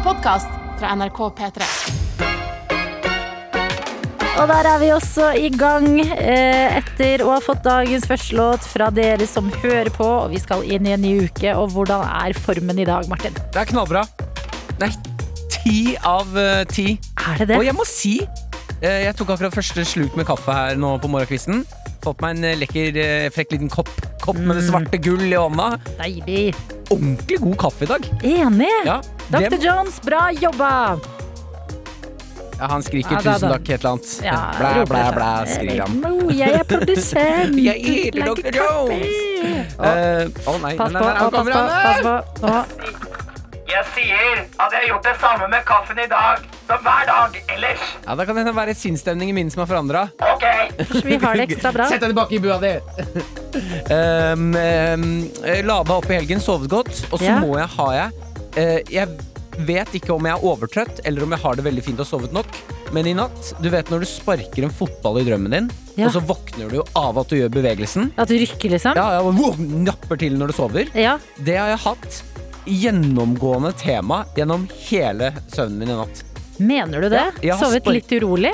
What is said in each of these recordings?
en podkast fra NRK P3. Og der er vi også i gang eh, etter å ha fått dagens første låt fra dere som hører på. Og vi skal inn i en ny uke. Og hvordan er formen i dag, Martin? Det er knallbra. Nei, ti av eh, ti. Er det det? Og jeg må si, eh, jeg tok akkurat første sluk med kaffe her nå på morgenkvisten. Fått meg en lekker, frekk liten kopp, kopp med det Mm. svarte gull i hånda. Deilig. Ordentlig god kaffe i dag. Enig. Ja, Dr. det, Jones, bra jobba! ja Han skriker Ja, da, 'tusen da. takk', et eller annet. Ja, blæ, roper blæ, blæ, skriker han. Jeg er produsent. Jeg heter Dr. Jones. Å, Eh, Å nei, Pass nei, på, nei, å, pass kommer på. han Pass her. på. Jeg sier at jeg har gjort det samme med kaffen i dag som hver dag ellers. Ja, Da kan det være sinnsstemningen min som har forandra. Ok. Vi har det ekstra bra. Sett deg tilbake i bua di! um, um, Lada opp i helgen, sovet godt. Og så Ja. må jeg ha jeg Uh, Jeg vet ikke om jeg er overtrøtt, eller om jeg har det veldig fint og sovet nok. Men i natt, du vet når du sparker en fotball i drømmen din, Ja. og så våkner du av at du gjør bevegelsen. At du rykker, liksom? Ja, ja, wow, napper til når du sover. Ja. Det har jeg hatt gjennomgående tema gjennom hele søvnen min i natt. Mener du det? Ja, Sovet litt urolig?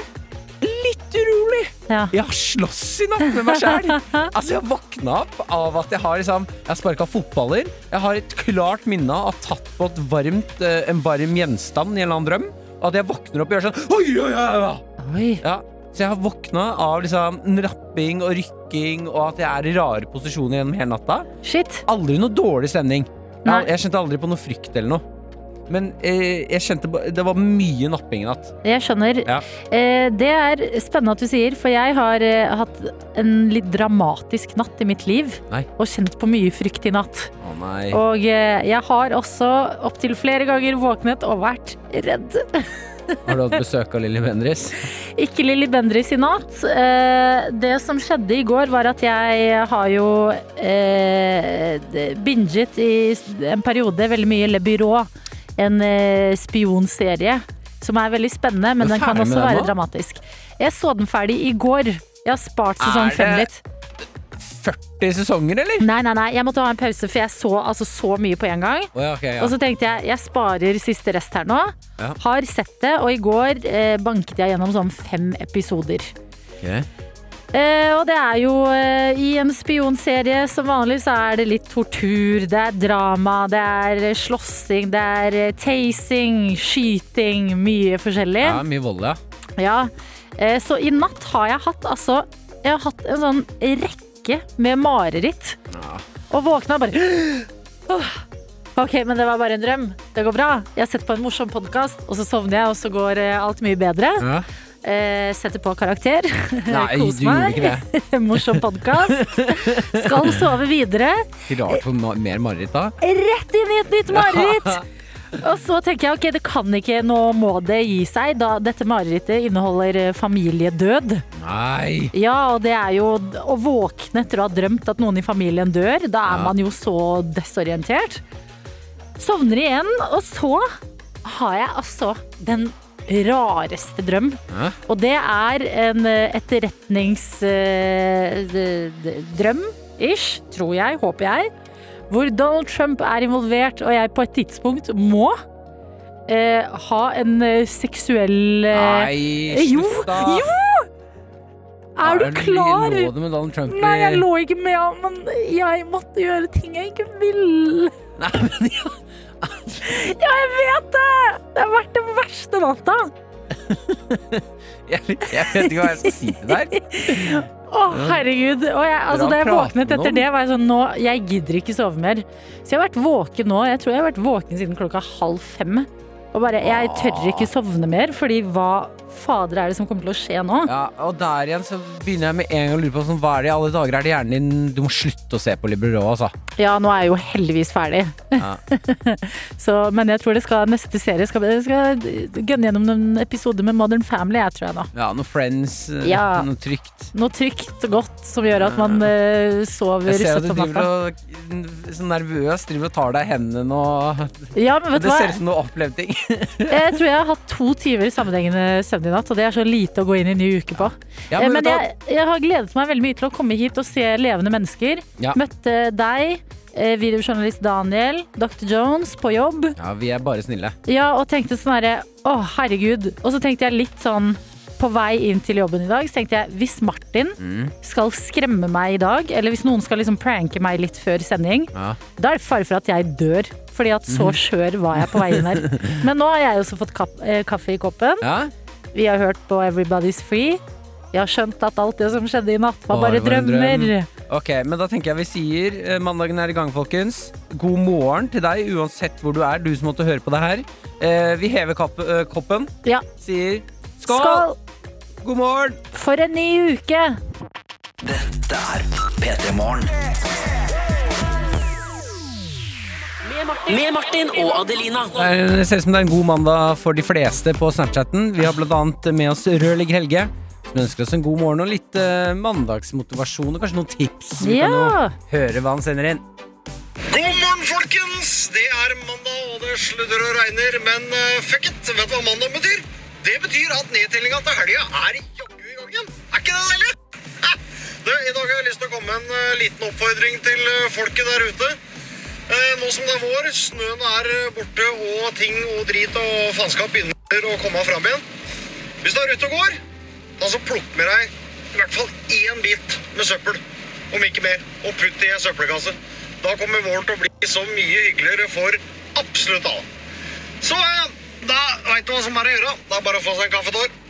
Litt urolig! Ja. Jeg har slåss i natt med meg sjæl. altså, jeg våkna opp av at jeg har liksom Jeg har sparka fotballer. Jeg har et klart minne av å ha tatt på varmt, eh, en varm gjenstand i en eller annen drøm. Og at jeg våkner opp og gjør sånn Oi, oi, oi, oi. Ja. Så jeg har våkna av liksom rapping og rykking, og at jeg er i rare posisjoner gjennom hele natta. Shit. Aldri noe dårlig stemning. Jeg, jeg kjente aldri på noe frykt eller noe. Men eh, jeg kjente det var mye napping i natt. Jeg skjønner. Ja. Eh, det er spennende at du sier, for jeg har eh, hatt en litt dramatisk natt i mitt liv. Nei. Og kjent på mye frykt i natt. Å nei. Og eh, jeg har også opptil flere ganger våknet og vært redd. Har du hatt besøk av Lilly Bendriss? Ikke Lilly Bendriss i natt. Eh, det som skjedde i går, var at jeg har jo eh, binget i en periode veldig mye Le Byrå. En eh, spionserie som er veldig spennende, men den kan også være dramatisk. Jeg så den ferdig i går. Jeg har spart sesong fem litt. 40 sesonger, eller? Nei, nei, nei, jeg måtte ha en pause, for jeg så altså så mye på en gang. Oh, ja, okay, ja. Og så tenkte jeg jeg sparer siste rest her nå. Ja. Har sett det, og i går eh, banket jeg gjennom sånn fem episoder. Okay. Eh, og det er jo eh, I en spionserie som vanlig så er det litt tortur, det er drama, det er eh, slåssing, det er eh, tasing, skyting, mye forskjellig. Ja, mye vold, ja. Ja. Eh, så i natt har jeg hatt altså Jeg har hatt en sånn rekke med mareritt. Ja. Og våkna bare Ok, men det var bare en drøm. Det går bra. Jeg har sett på en morsom podkast, og så sovner jeg, og så går eh, alt mye bedre. ja. Eh, setter på karakter. Nei, Kos du meg. Morsom podkast. Skal sove videre. Rart for mer mareritt da. Rett inn i et nytt mareritt! Og så tenker jeg ok, det kan ikke, nå må det gi seg, da dette marerittet inneholder eh, familiedød. Nei. Ja, og det er jo å våkne etter å ha drømt at noen i familien dør. Da er Ja. man jo så desorientert. Sovner igjen, og så har jeg altså den rareste drøm. Hæ? Og det er en etterretningsdrøm, ish, tror jeg, håper jeg. Hvor Donald Trump er involvert, og jeg på et tidspunkt må eh, ha en eh, seksuell eh, Nei, slutt da. jo! Er du klar? Lå det med Donald Trump Nei, jeg lå ikke med ham, men jeg måtte gjøre ting jeg ikke vil. Nei, men ja. Ja, jeg vet det! Det har vært den verste natta. jeg, jeg vet ikke hva jeg skal si til deg. Å, herregud. Og jeg, altså, da jeg våknet etter det, var jeg sånn nå, Jeg gidder ikke sove mer. Så jeg har vært våken nå. Jeg tror jeg har vært våken siden klokka halv fem. Og bare, jeg tør ikke sovne mer, fordi hva fader er det som kommer til å skje nå? Ja, og der igjen så begynner jeg med en gang å lure på sånn, hva er det i alle dager er det hjernen din Du må slutte å se på Liberå, altså. Ja, nå er jeg jo heldigvis ferdig. Ja. Så, men jeg tror det skal, neste serie skal, skal gønne gjennom en episode med Modern Family, jeg tror jeg nå. Ja, noe Friends, eh, Ja. noe trygt. Noe trygt og godt som gjør at man eh, sover Jeg ser at du driver og så nervøs, driver og tar deg i hendene og Ja, men vet Det hva? ser ut som du har opplevd ting. Jeg tror jeg har hatt to timer sammenhengende søvn i natt, og det er så lite å gå inn i en ny uke på. Ja, Eh, men men jeg, jeg har gledet meg veldig mye til å komme hit og se levende mennesker. Ja. Møtte deg. eh, videojournalist Daniel, Dr. Jones på jobb. Ja, vi er bare snille. Ja, og tenkte sånn herre Å, herregud. Og så tenkte jeg litt sånn på vei inn til jobben i dag, så tenkte jeg hvis Martin Mm. skal skremme meg i dag, eller hvis noen skal liksom pranke meg litt før sending, Ja. da er det fare for at jeg dør. Fordi at så Mhm. skjør var jeg på vei inn her. Men nå har jeg også fått eh, kaffe i koppen. ja. Vi har hørt på Everybody's Free. Vi har skjønt at alt det som skjedde i natt, var Bare bare var drøm. drømmer. Ok, men da tenker jeg vi sier eh, mandagen er i gang, folkens. God morgen til deg, uansett hvor du er, du som måtte høre på det her. Eh, vi hever kapp, eh, koppen, Ja. sier skål! Skål God morgen! for en ny uke! Dette er P3 Morgen. Med Martin og Adelina. Det er- ser ut som det er en god mandag for de fleste på Snapchatten. Vi har annet med oss Rødligger Helge, som ønsker oss en god morgen og litt eh, mandagsmotivasjon og kanskje noen tips. Vi kan Ja. høre hva han sender inn. God morgen, folkens! Det er mandag, og det sludder og regner. Men eh, fuck it, vet du hva mandag betyr? Det betyr at nedtellinga til helga er jaggu i gang igjen. Er ikke det deilig? Du, I dag har jeg lyst til å komme med en eh, liten oppfordring til eh, folket der ute. Eh, nå som det er vår, snøen er eh, borte, og ting og drit og faenskap begynner å komme fram igjen. Hvis du er ute og går, da så plukk med deg i hvert fall én bit med søppel, om ikke mer, og putt i ei søppelkasse. Da kommer våren til å bli så mye hyggeligere for absolutt alle. Så eh, da veit du hva som er å gjøre. Det er bare å få seg en kaffetår.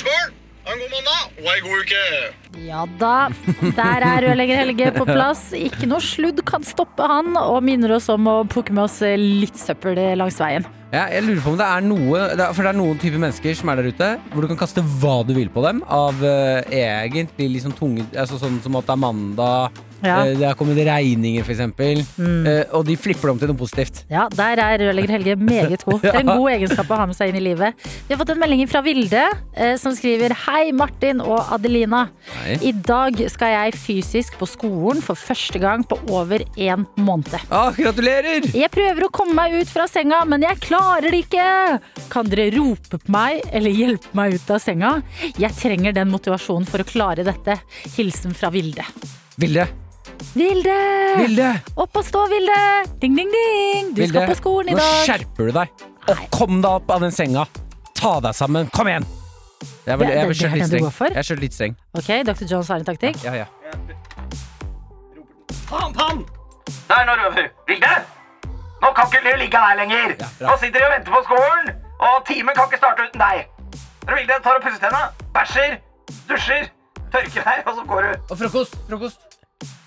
Skål! Ha en god mandag og ei god uke. Ja da, der er rørlegger Helge på plass. Ikke noe sludd kan stoppe han, og minner oss om å plukke med oss litt søppel langs veien. Ja, jeg lurer på om det er noe For det er noen typer mennesker som er der ute, hvor du kan kaste hva du vil på dem. Av uh, egentlig liksom tunge altså Sånn som at det er mandag, Ja. uh, det er kommet regninger, f.eks. Mm. Uh, og de flipper det om til noe positivt. Ja, der er rørlegger Helge meget god. Det er en god egenskap å ha med seg inn i livet. Vi har fått en melding fra Vilde, eh, som skriver Hei, Martin og Adelina. Hei. I dag skal jeg fysisk på skolen for første gang på over en måned. Ah, gratulerer! Jeg prøver å komme meg ut fra senga, men jeg klarer det ikke! Kan dere rope på meg eller hjelpe meg ut av senga? Jeg trenger den motivasjonen for å klare dette. Hilsen fra Vilde. Vilde. Vilde! Vilde! Opp og stå, Vilde! Ding, ding, ding! Du Vilde, skal på skolen i dag. Nå skjerper du deg. Og kom deg opp av den senga. Ta deg sammen. Kom igjen! Jeg vil, Det- jeg det- vil det kjøre er litt streng. Jeg kjører litt streng. Ok, Dr. Jones har en taktikk. Ja, ja. Faen, faen! Der, nå røver du. Vilde! Nå kan ikke du ligge her lenger. Ja, nå sitter de og venter på skolen, og timen kan ikke starte uten deg. Vilde tar og pusser tenna, bæsjer, dusjer, tørker deg, og så går du. Og frokost. Frokost.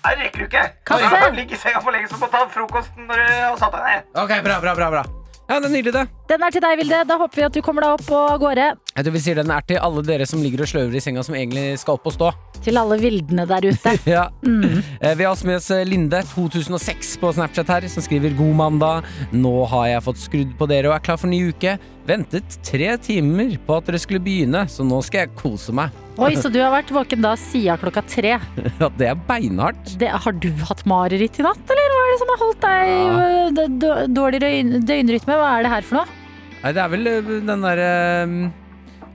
Her rekker du ikke. Kaffe. Du kan ligge i senga for lenge, så du må ta frokosten når du har satt deg ned. Ok, bra, bra, bra. bra. Ja, det er nydelig, det. Den er til deg, Vilde. Da håper vi at du kommer deg opp og av gårde. Jeg tror vi sier den er til alle dere som ligger og sløver i senga, som egentlig skal opp og stå. Til alle vildene der ute. Ja. Mm. Vi har også med oss eh, Linde, 2006 på Snapchat her, som skriver God mandag. Nå har jeg fått skrudd på dere og er klar for ny uke. Ventet tre timer på at dere skulle begynne, så nå skal jeg kose meg. Oi, så du har vært våken da siden klokka tre. Ja, det er beinhardt. Det, har du hatt mareritt i natt, eller hva er det som har holdt deg i øh, dårlig døgnrytme? Hva er det her for noe? Nei, det er vel eh, den derre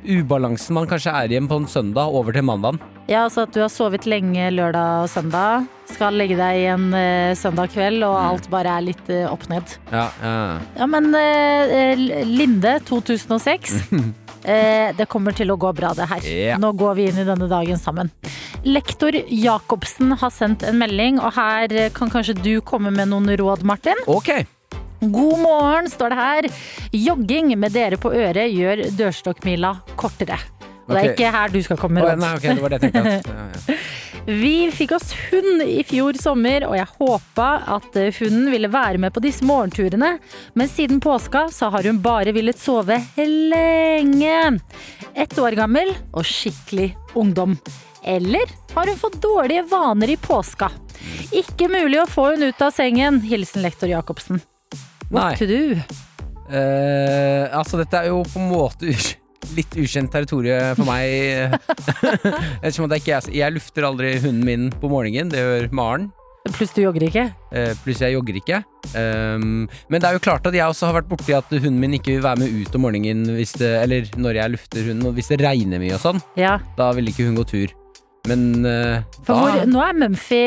ubalansen man kanskje er igjen på en søndag over til mandagen. Ja, altså at du har sovet lenge lørdag og søndag. Skal legge deg igjen uh, søndag kveld, og alt bare er litt uh, opp ned. Ja, ja. Ja, men eh, eh, Linde 2006. Eh, det kommer til å gå bra, det her. Yeah. Nå går vi inn i denne dagen sammen. Lektor Jacobsen har sendt en melding, og her eh, kan kanskje du komme med noen råd, Martin? Ok. God morgen, står det her. Jogging med dere på øret gjør dørstokkmila kortere. Og det er ikke her du skal komme med råd. råd. nei, ok, det var det jeg tenkte. At, ja, ja. Vi fikk oss hund i fjor sommer, og jeg håpa at eh, hunden ville være med på disse morgenturene. Men siden påska så har hun bare villet sove lenge. Ett år gammel og skikkelig ungdom. Eller har hun fått dårlige vaner i påska? Ikke mulig å få hun ut av sengen. Hilsen lektor Jacobsen. Nei. What to do? Eh, altså, dette er jo på en måte litt ukjent territorium for meg. Jeg, ikke, jeg, lufter aldri hunden min på morgenen, det gjør Maren. Pluss du jogger ikke? Uh, pluss jeg jogger ikke. Um, men det er jo klart at jeg også har vært borti at hunden min ikke vil være med ut om morgenen hvis det, Eller når jeg lufter hunden, og hvis det regner mye og sånn. Ja. Da vil ikke hun gå tur. Men uh, da hvor, nå er Mumphy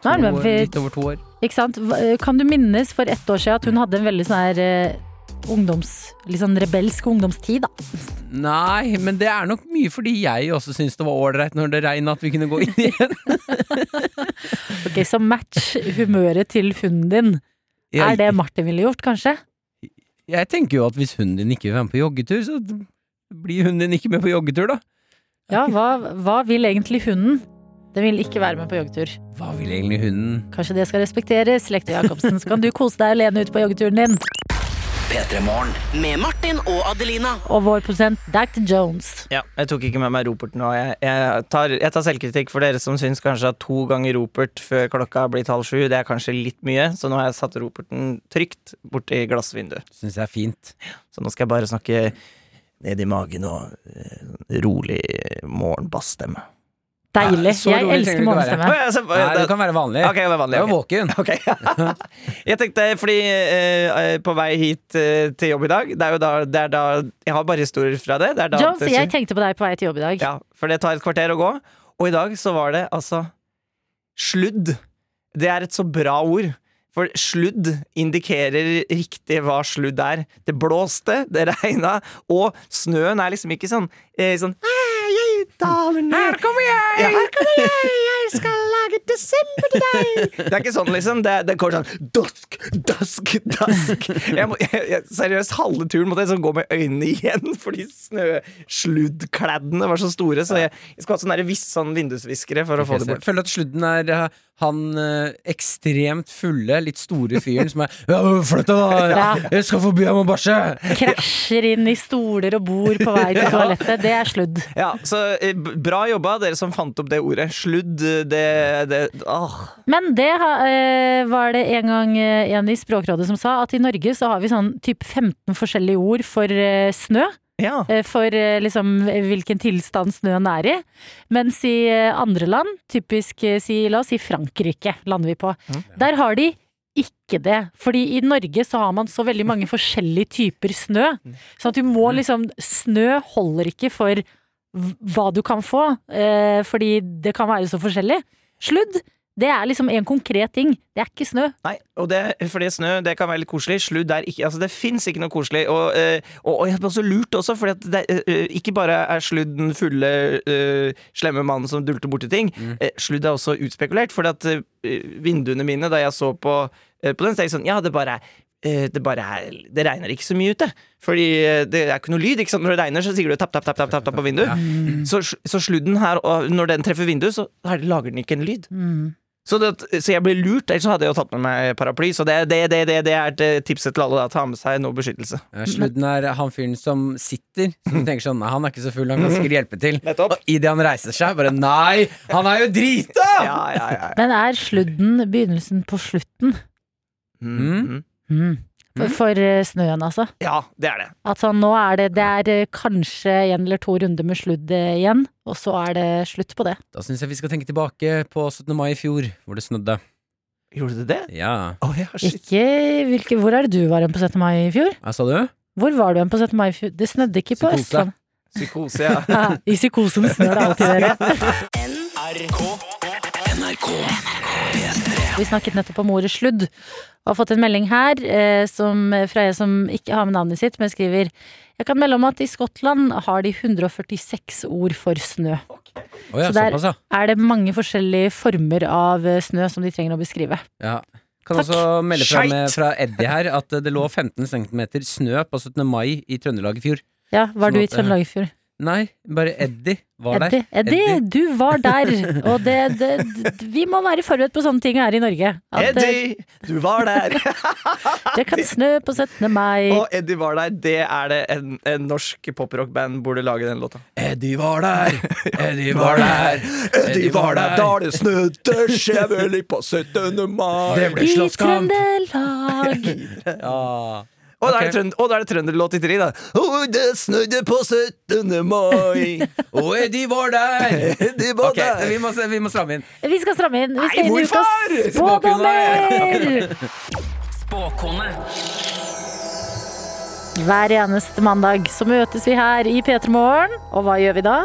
Nå er Mumphy Litt over to år. Ikke sant? Kan du minnes for ett år siden at hun hadde en veldig sånn her eh, ungdoms... Litt sånn rebelsk ungdomstid, da. Nei, men det er nok mye fordi jeg også syntes det var ålreit når det regna at vi kunne gå inn igjen. Ok, Så match humøret til hunden din. Er det Martin ville gjort, kanskje? Jeg tenker jo at hvis hunden din ikke vil være med på joggetur, så blir hunden din ikke med på joggetur, da. Ja, hva, hva vil egentlig hunden? Den vil ikke være med på joggetur. Hva vil egentlig hunden? Kanskje det skal respekteres, Lektor Jacobsen. Så kan du kose deg alene ute på joggeturen din. P3 Morgen. Med Martin og Adelina. Og vår prosent Dr. Jones. Ja, jeg tok ikke med meg ropert nå. Jeg, jeg, tar, jeg tar selvkritikk for dere som syns kanskje at to ganger ropert før klokka blir halv sju, det er kanskje litt mye, så nå har jeg satt roperten trygt borti glassvinduet. Syns jeg er fint. Så nå skal jeg bare snakke ned i magen og eh, rolig morgenbassstemme. Deilig. Ja, Jeg elsker månestemme. Å, ja, så- Nei, det- du kan være vanlig. Okay, jeg vanlig. Er ok. våken. Okay. jeg tenkte, fordi eh, på vei hit eh, til jobb i dag Det er jo da, det er da Jeg har bare historier fra det. det, er da Jones, det- jeg tenkte på deg på vei til jobb i dag. Ja, for det tar et kvarter å gå. Og i dag så var det altså sludd. Det er et så bra ord. For sludd indikerer riktig hva sludd er. Det blåste, det regna, og snøen er liksom ikke sånn, eh, sånn «Ah, jeg. Her kommer jeg! Ja, her kommer jeg! Jeg skal lage desember til deg! Det er ikke sånn, liksom. Det, det går sånn dusk, dusk, dusk. Jeg må, jeg, jeg, seriøst, halve turen måtte jeg liksom gå med øynene igjen fordi snøsluddkladdene var så store. Så jeg, jeg skal ha sånn viss sånn vindusviskere for å få det Jeg bort. føler at sludden er eh, han eh, ekstremt fulle, litt store fyren som er Ja, flytt deg, da! Jeg skal forbi, jeg å bæsje! Krasjer inn i stoler og bord på vei til toalettet. Det er sludd. Ja, så eh, b- Bra jobba, dere som fant opp det ordet. Sludd, det, det åh. Men det ha- eh, var det en gang eh, en i Språkrådet som sa, at i Norge så har vi sånn typ 15 forskjellige ord for eh, snø. Ja. eh, For eh, liksom hvilken tilstand snøen er i. Mens i eh, andre land, typisk si, la oss si Frankrike, lander vi på. Der har de ikke det. Fordi i Norge så har man så veldig mange forskjellige typer snø. Så at du må liksom Snø holder ikke for hva du kan få, fordi det kan være så forskjellig. Sludd, det er liksom en konkret ting. Det er ikke snø. Nei, og det, fordi snø det kan være litt koselig. Sludd er ikke Altså, det fins ikke noe koselig. Og, og, og, og jeg ble også lurt også, fordi det, eh, ikke bare er sludd den fulle, uh, slemme mannen som dulter borti ting. Mm. sludd er også utspekulert, fordi at eh, vinduene mine, da jeg så på, eh, på den, så tenkte jeg sånn Ja, det bare er eh, det bare er Det regner ikke så mye ute. Fordi eh, det er ikke noe lyd. ikke sant? Når det regner, så sier du tapp, tapp, tapp, tapp, tapp, tapp på vinduet. Så, så sludden her, og når den treffer vinduet, så er lager den ikke en lyd. Så, det, så jeg ble lurt, ellers hadde jeg jo tatt med meg paraply. Så det, det, det, det, det er et tipset til alle. da Ta med seg noe beskyttelse. Ja, Sludden er han fyren som sitter, som tenker sånn Nei, han er ikke så full, han kan sikkert hjelpe til. Nettopp. Og idet han reiser seg, bare Nei, han er jo drita! Ja, ja, ja. Men er sludden begynnelsen på slutten? Mm. Mm. For, for eh, snøen, altså. ja, det er det. At sånn, nå er det, det er eh, kanskje en eller to runder med sludd eh, igjen, og så er det slutt på det. Da syns jeg vi skal tenke tilbake på 17. mai i fjor, hvor det snødde. Gjorde det det? Ja. Oh, ja, shit. Ikke, hvilke, hvor er det du var hen på 17. mai i fjor? Hva sa du? Hvor var du hen på 17. mai i fjor? Det snødde ikke på Psykose. Psykose, ja. Ja, I psykosen snør det alltid, dere. NRK. Vi snakket nettopp om ordet sludd, og har fått en melding her eh, som, fra en som ikke har med navnet sitt, men skriver Jeg kan melde om at i Skottland har de 146 ord for snø. Å ja, Så der- såpass, ja. Er det mange forskjellige former av eh, snø som de trenger å beskrive? ja. Kan Takk. også melde fra, med, fra Eddie her at det lå 15 cm snø på 17. mai i Trøndelag i fjor. Ja, var Sånn du i at, eh, Trøndelag i fjor? Nei, bare Eddie var Eddie, der. Eddie, du var der! Og det, det, det, vi må være forberedt på sånne ting her i Norge. At eh, Eddie, du var der! det kan snø på 17. mai. Og Eddie var der. Det er det en, en norsk poprockband burde lage den låta. Eddie var der! Eddie var der! Eddie var der da det snødde skjevelig på 17. mai. Det ble I slåsskamp! Trøndelag! Ja. Og da er det, trønd er trønderlåt i tre, da. Oh, det snødde på 17. mai. Og Eddie var der! De var Ok, der. vi må, vi må stramme inn. Vi skal stramme inn. Vi skal Nei, inn i ukas spådommer! Spåkone. Hver eneste mandag så møtes vi her i P3 Morgen. Og hva gjør vi da?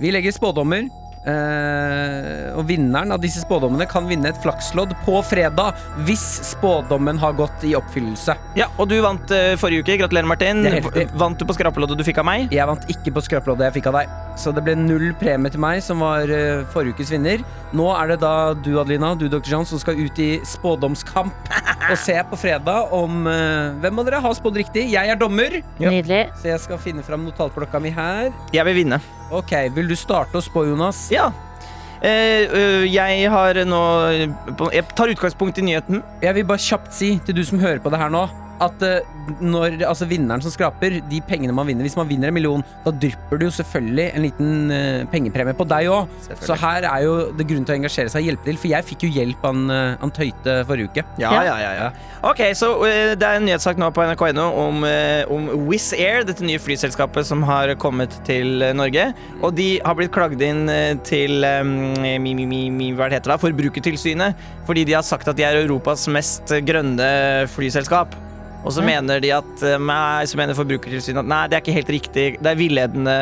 Vi legger spådommer Eh, og vinneren av disse spådommene kan vinne et flakslodd på fredag hvis spådommen har gått i oppfyllelse. Ja, Og du vant eh, forrige uke. Gratulerer, Martin. Det er helt. Vant du på skrapeloddet du fikk av meg? Jeg vant ikke på skrapeloddet jeg fikk av deg, så det ble null premie til meg, som var eh, forrige ukes vinner. Nå er det da du, Adelina, du, Dr. John, som skal ut i spådomskamp og se på fredag om eh, hvem av dere har spådd riktig. Jeg er dommer, Nydelig. så jeg skal finne fram notatblokka mi her. Jeg vil vinne. Ok, Vil du starte å spå, Jonas? Ja. Eh, øh, jeg har nå Jeg tar utgangspunkt i nyheten. Jeg vil bare kjapt si til du som hører på det her nå, at eh, når altså vinneren som skraper, de pengene man vinner Hvis man vinner en million, da drypper det jo selvfølgelig en liten eh, pengepremie på deg òg. Så her er jo det grunn til å engasjere seg og hjelpe til, for jeg fikk jo hjelp av han, eh, Tøyte forrige uke. Ja, ja, ja, ja. Ok, så uh, Det er en nyhetssak nå på nrk.no om, uh, om Wizz Air, dette nye flyselskapet som har kommet til Norge. Og de har blitt klagd inn til um, mi, mi, mi, hva heter det, Forbrukertilsynet fordi de har sagt at de er Europas mest grønne flyselskap. Og så mener de at nei, så mener Forbrukertilsynet at nei, det er ikke helt riktig. Det er villedende.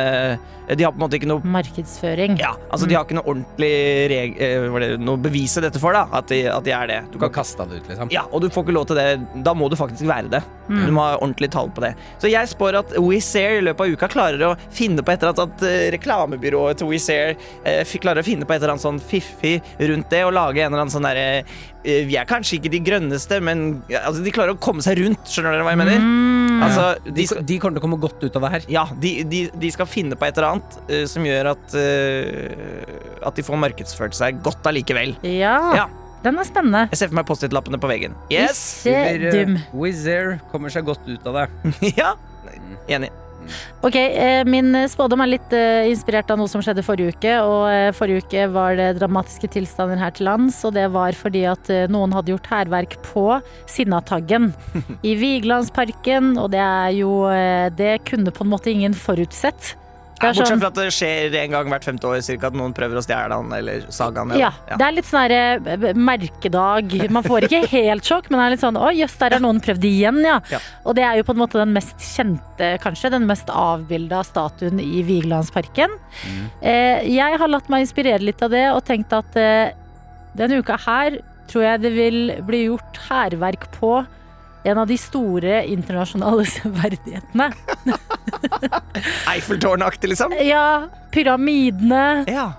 De har på en måte ikke noe Markedsføring. ja, altså De har ikke noe ordentlig reg eh, noe bevise dette for, da. At de, at de er det. Du kan kaste det ut, liksom. Ja, og du får ikke lov til det. Da må du faktisk være det. Du må ha ordentlig tall på det. Så jeg spår at Wizz Air i løpet av uka klarer å finne på et eller annet at eh, reklamebyrået til Wizz Air eh, klarer å finne på et eller annet sånn fiffig rundt det og lage en eller annen sånn derre eh, Vi er kanskje ikke de grønneste, men altså, de klarer å komme seg rundt. Skjønner dere hva jeg mener? Altså, De, de skal, de kommer til å komme godt ut av det her. ja, de, de, de skal finne på et eller annet uh, som gjør at uh, At de får markedsført seg godt allikevel. Ja, Ja. den er spennende. Jeg ser for meg Post-It-lappene på veggen. Yes! Ikke dum. Wizz Air kommer seg godt ut av det. ja, enig. Ok, eh, Min spådom er litt eh, inspirert av noe som skjedde forrige uke. Og eh, Forrige uke var det dramatiske tilstander her til lands, og det var fordi at eh, noen hadde gjort hærverk på Sinnataggen i Vigelandsparken. Og det er jo eh, Det kunne på en måte ingen forutsett. Ja, bortsett sånn- fra at det skjer en gang hvert femte år cirka, at noen prøver å stjele han eller sage han. Ja, ja. det er litt sånn eh, merkedag. Man får ikke helt sjokk, men det er litt sånn Å jøss, der har noen prøvd igjen, ja. Ja. Og det er jo på en måte den mest kjente, kanskje, den mest avbilda statuen i Vigelandsparken. Mm. jeg har latt meg inspirere litt av det og tenkt at eh, denne uka her tror jeg det vil bli gjort hærverk på en av de store internasjonale severdighetene. Eiffeltårnaktig, liksom. Ja, pyramidene. Ja.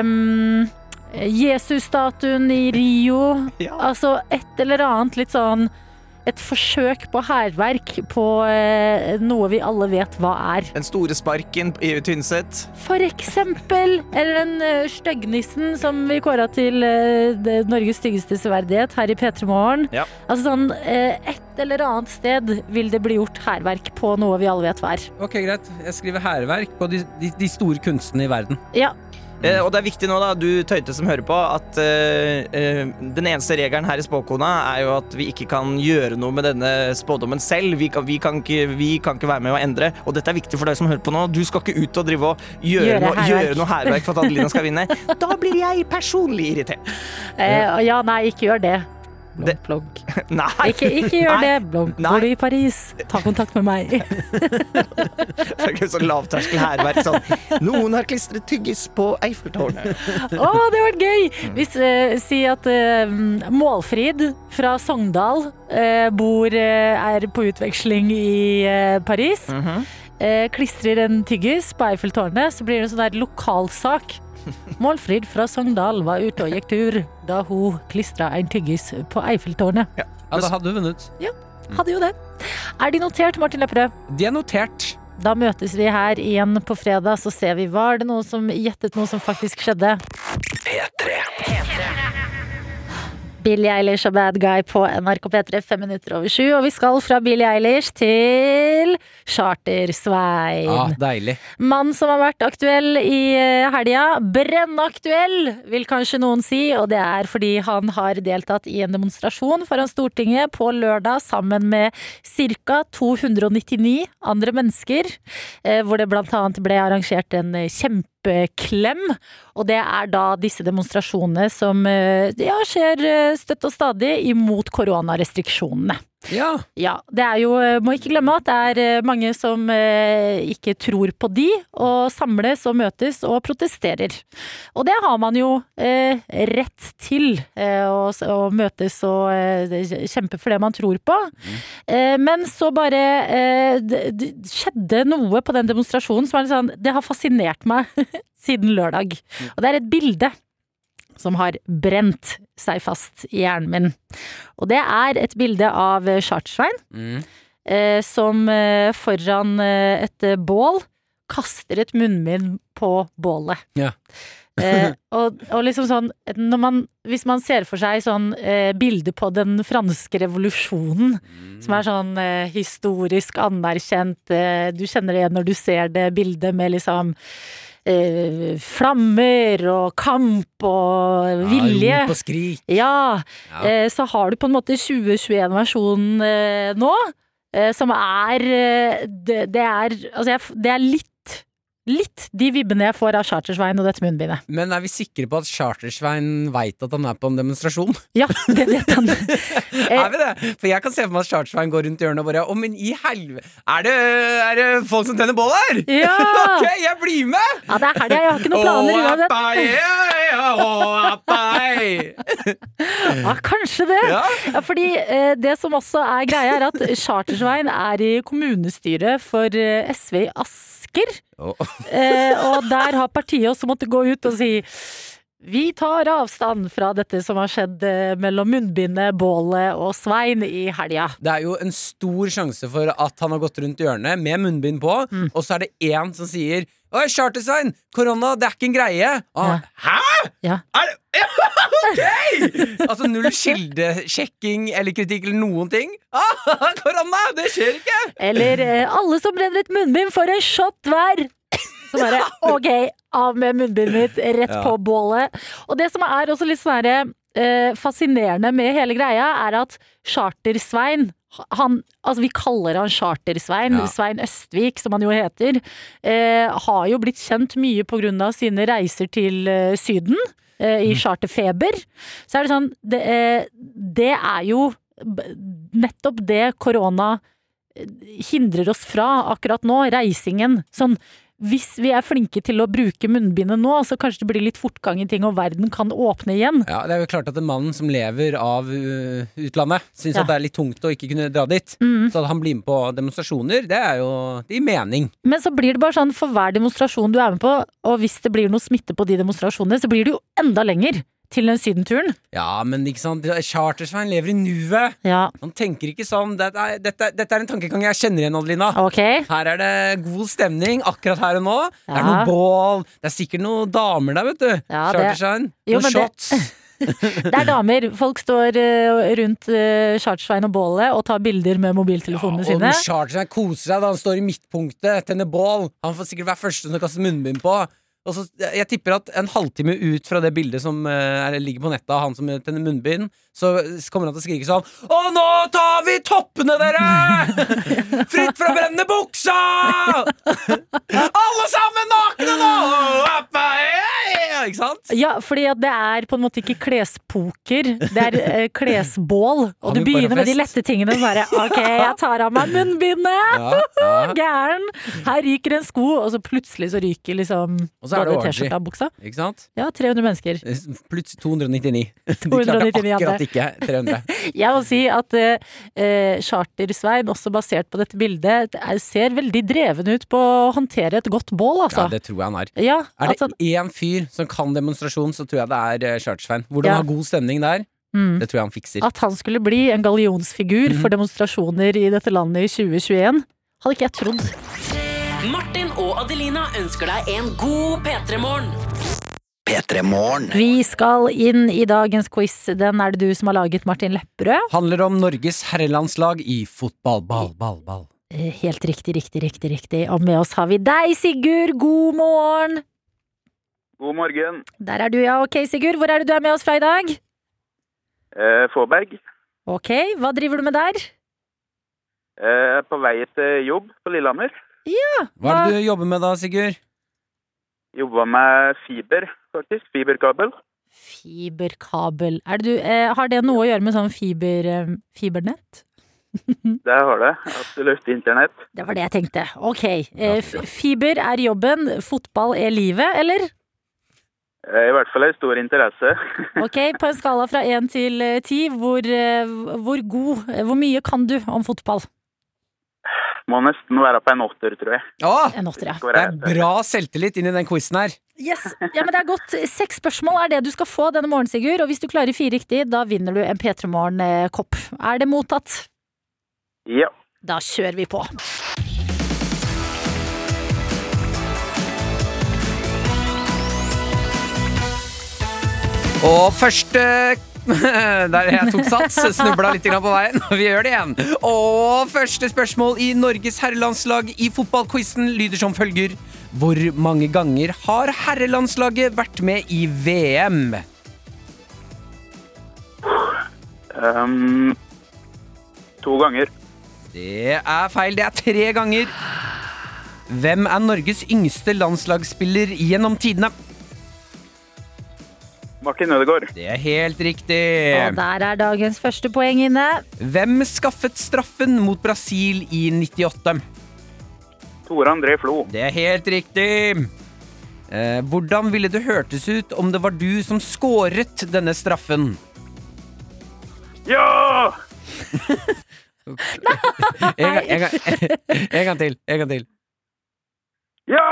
Um, Jesus-statuen i Rio. Ja. Altså et eller annet litt sånn Et forsøk på hærverk på eh, noe vi alle vet hva er. Den store sparken i Tynset. For eksempel! Eller den styggnissen som vi kåra til eh, Norges styggeste severdighet her i P3 Morgen. Ja. Altså sånn eh, Et eller annet sted vil det bli gjort hærverk på noe vi alle vet hva er. Ok, greit. Jeg skriver hærverk på de, de, de store kunstene i verden. Ja. Eh, og det er viktig nå, da, du tøyte som hører på, at eh, eh, den eneste regelen her i Spåkona er jo at vi ikke kan gjøre noe med denne spådommen selv. Vi kan, vi kan, ikke, vi kan ikke være med å endre. Og dette er viktig for deg som hører på nå. Du skal ikke ut og drive og gjøre, Gjøre noe, hærverk. gjøre noe hærverk for at Adelina skal vinne. Da blir jeg personlig irritert. Eh, ja, nei, ikke gjør det. Det- Blogg, blogg. Nei! Ikke, ikke gjør Nei. det. Blogg. Nei. Bor du i Paris? Ta kontakt med meg. Det er ikke sånn lavterskel hærverk sånn. Noen har klistret tyggis på Eiffeltårnet. Å, det var gøy! Hvis, uh, si at uh, Målfrid fra Sogndal uh, bor er på utveksling i Paris. eh, klistrer en tyggis på Eiffeltårnet, så blir det en sånn der lokalsak. Målfrid fra Sogndal var ute og gikk tur da hun klistra en tyggis på Eiffeltårnet. Ja, da hadde du vunnet. Ja, Hadde jo det. Er de notert, Martin Lepperød? De er notert. Da møtes vi her igjen på fredag, så ser vi var det noe som gjettet noe som faktisk skjedde. P3. Billie Eilish og Bad Guy på NRK P3 fem minutter over sju. Og vi skal fra Billie Eilish til Charter-Svein. Ja, deilig. Mann som har vært aktuell i eh, helga. Brennaktuell, vil kanskje noen si. Og det er fordi han har deltatt i en demonstrasjon foran Stortinget på lørdag sammen med ca. 299 andre mennesker. eh, Hvor det blant annet ble arrangert en eh, kjempeklem. Og det er da disse demonstrasjonene som eh, ja, skjer eh, støtt og stadig imot koronarestriksjonene. Ja. Ja, det er jo, eh, må ikke glemme at det er eh, mange som eh, ikke tror på de, og samles og møtes og protesterer. Og det har man jo eh, rett til, eh, å, å møtes og eh, kjempe for det man tror på. Eh, men så bare eh, det, det skjedde noe på den demonstrasjonen som er litt sånn Det har fascinert meg siden lørdag. Og det er et bilde som har brent seg fast i hjernen min. Og det er et bilde av Chartersvein Mm. eh, som eh, foran eh, et eh, bål kaster et munnbind på bålet. Ja. eh, og, og liksom sånn når man, Hvis man ser for seg sånn eh, bilde på den franske revolusjonen, som er sånn eh, historisk anerkjent, du kjenner det igjen når du ser det bildet med liksom eh, flammer og kamp og vilje. Ja, rop og skrik. Ja, Ja. Eh, så har du på en måte 2021-versjonen eh, nå, eh, som er eh, det, det er Altså, jeg, f- det er litt Litt de vibbene jeg får av Chartersveien og dette munnbindet. Men er vi sikre på at Chartersvein veit at han er på en demonstrasjon? Ja, det vet han. Eh, er vi det? For jeg kan se for meg at Chartersvein går rundt hjørnet og bare Å, men i helvete Er det, er det folk som tenner bål her? Ja! ok, jeg blir med! Ja, det er helga, jeg har ikke noen planer uansett. Ja, kanskje det. Ja. Ja, fordi eh, det som også er greia, er at Chartersveien er i kommunestyret for eh, SV i Asker. Eh, og der har partiet også måttet gå ut og si vi tar avstand fra dette som har skjedd eh, mellom munnbindet, bålet og Svein i helga. Det er jo en stor sjanse for at han har gått rundt hjørnet med munnbind på, Mm. og så er det én som sier Oi, Chartersvein! Korona, det er ikke en greie! Og han, Hæ?! Ja. Er det Ok! Altså null kildesjekking eller kritikk eller noen ting. Ah, korona! Det skjer ikke! Eller eh, alle som brenner et munnbind får en shot hver! Så bare ok, av med munnbindet mitt, rett Ja. på bålet. Og det som er også litt sånn her, eh, fascinerende med hele greia, er at Charter-Svein han, altså Vi kaller han Charter-Svein, Ja. Svein Østvik, som han jo heter. Eh, har jo blitt kjent mye av sine reiser til eh, Syden. Eh, I charterfeber. Så er det sånn Det, eh, det er jo nettopp det korona hindrer oss fra akkurat nå, reisingen. Sånn, hvis vi er flinke til å bruke munnbindet nå, så kanskje det blir litt fortgang i ting, og verden kan åpne igjen. Ja, Det er jo klart at en mann som lever av uh, utlandet, syns Ja. at det er litt tungt å ikke kunne dra dit. Mm. Så at han blir med på demonstrasjoner, det er jo det gir mening. Men så blir det bare sånn for hver demonstrasjon du er med på, og hvis det blir noe smitte på de demonstrasjonene, så blir det jo enda lenger til den sydenturen. Ja, men ikke sant, Chartersveien lever i nuet. Ja, Han tenker ikke sånn. Dette er, dette, dette er en tankegang jeg kjenner igjen, Adelina. Okay. Her er det god stemning akkurat her og nå. Det er Ja. noe bål. Det er sikkert noen damer der, vet du. Ja, det- Noen men det- shots. Det er damer. Folk står eh, rundt uh, Chartersveien og bålet og tar bilder med mobiltelefonene og sine. Chartersveien koser seg da han står i midtpunktet, tenner bål. Han får sikkert være første som kaster munnbind på. Og så, jeg tipper at en halvtime ut fra det bildet som uh, er, ligger på nettet av han som tenner munnbind, så kommer han til å skrike sånn Og nå tar vi toppene, dere! Fritt fra brennende buksa! Alle sammen nakne nå! Ikke sant? Ja, fordi det er på en måte ikke klespoker, det er eh, klesbål. Og du begynner med de lette tingene. og bare ok, jeg tar av meg munnbindet! Ja, ja. Gæren! Her ryker en sko, og så plutselig så ryker liksom Og så er det. T-skjorta og buksa. Ikke sant? Ja, 300 mennesker. Plutselig 299. De klarte akkurat ikke 300. Jeg må si at eh, eh, Charter-Svein, også basert på dette bildet, det er- ser veldig dreven ut på å håndtere et godt bål, altså. Ja, det tror jeg han er. Ja, Er det altså, én fyr som kan demonstrasjon, så tror jeg det er uh, Chartersvein. Hvordan Ja. ha god stemning der, mm. det tror jeg han fikser. At han skulle bli en gallionsfigur mm. for demonstrasjoner i dette landet i 2021, hadde ikke jeg trodd. Martin og Adelina ønsker deg en god P3-morgen. P3 Vi skal inn i dagens quiz. Den er det du som har laget, Martin Lepperød. Handler om Norges herrelandslag i fotball. Ball, ball, ball. Eh, Helt riktig, riktig, riktig. riktig. Og med oss har vi deg, Sigurd. God morgen! God morgen. Der er du, ja. Ok, Sigurd. Hvor er det du er med oss fra i dag? Eh, Fåberg. Ok, hva driver du med der? Eh, på vei til jobb på Lillehammer. Hva er det du jobber med da, Sigurd? Jobba med fiber, faktisk. Fiberkabel. Fiberkabel. Er det du, eh, har det noe å gjøre med sånn fiber, eh, fibernett? Det har det. Absolutt. Internett. Det var det jeg tenkte. Ok. eh, Fiber er jobben, fotball er livet, eller? Eh, I hvert fall en stor interesse. Ok, på en skala fra én til eh, ti, hvor, eh, hvor god, hvor mye kan du om fotball? Må nesten være på en åtter, tror jeg. Åh, En åtter, ja. Det er bra selvtillit inn i den quizen her. Yes. Ja, men det er godt. Seks spørsmål er det du skal få denne morgenen, Sigurd. Og hvis du klarer fire riktig, da vinner du en P3 Morgen-kopp. Er det mottatt? Ja. Da kjører vi på. Og første Der jeg tok sats, snubla litt på veien. Vi gjør det igjen. Og første spørsmål i Norges herrelandslag i fotballquizen lyder som følger. Hvor mange ganger har herrelandslaget vært med i VM? Um, to ganger. Det er feil. Det er tre ganger. Hvem er Norges yngste landslagsspiller gjennom tidene? Martin Ødegaard. Det er helt riktig. Og der er dagens første poeng inne. Hvem skaffet straffen mot Brasil i 98? Tore André Flo. Det er helt riktig. Eh, hvordan ville det hørtes ut om det var du som skåret denne straffen? Ja! En gang, en gang, en gang til. En gang til. Ja!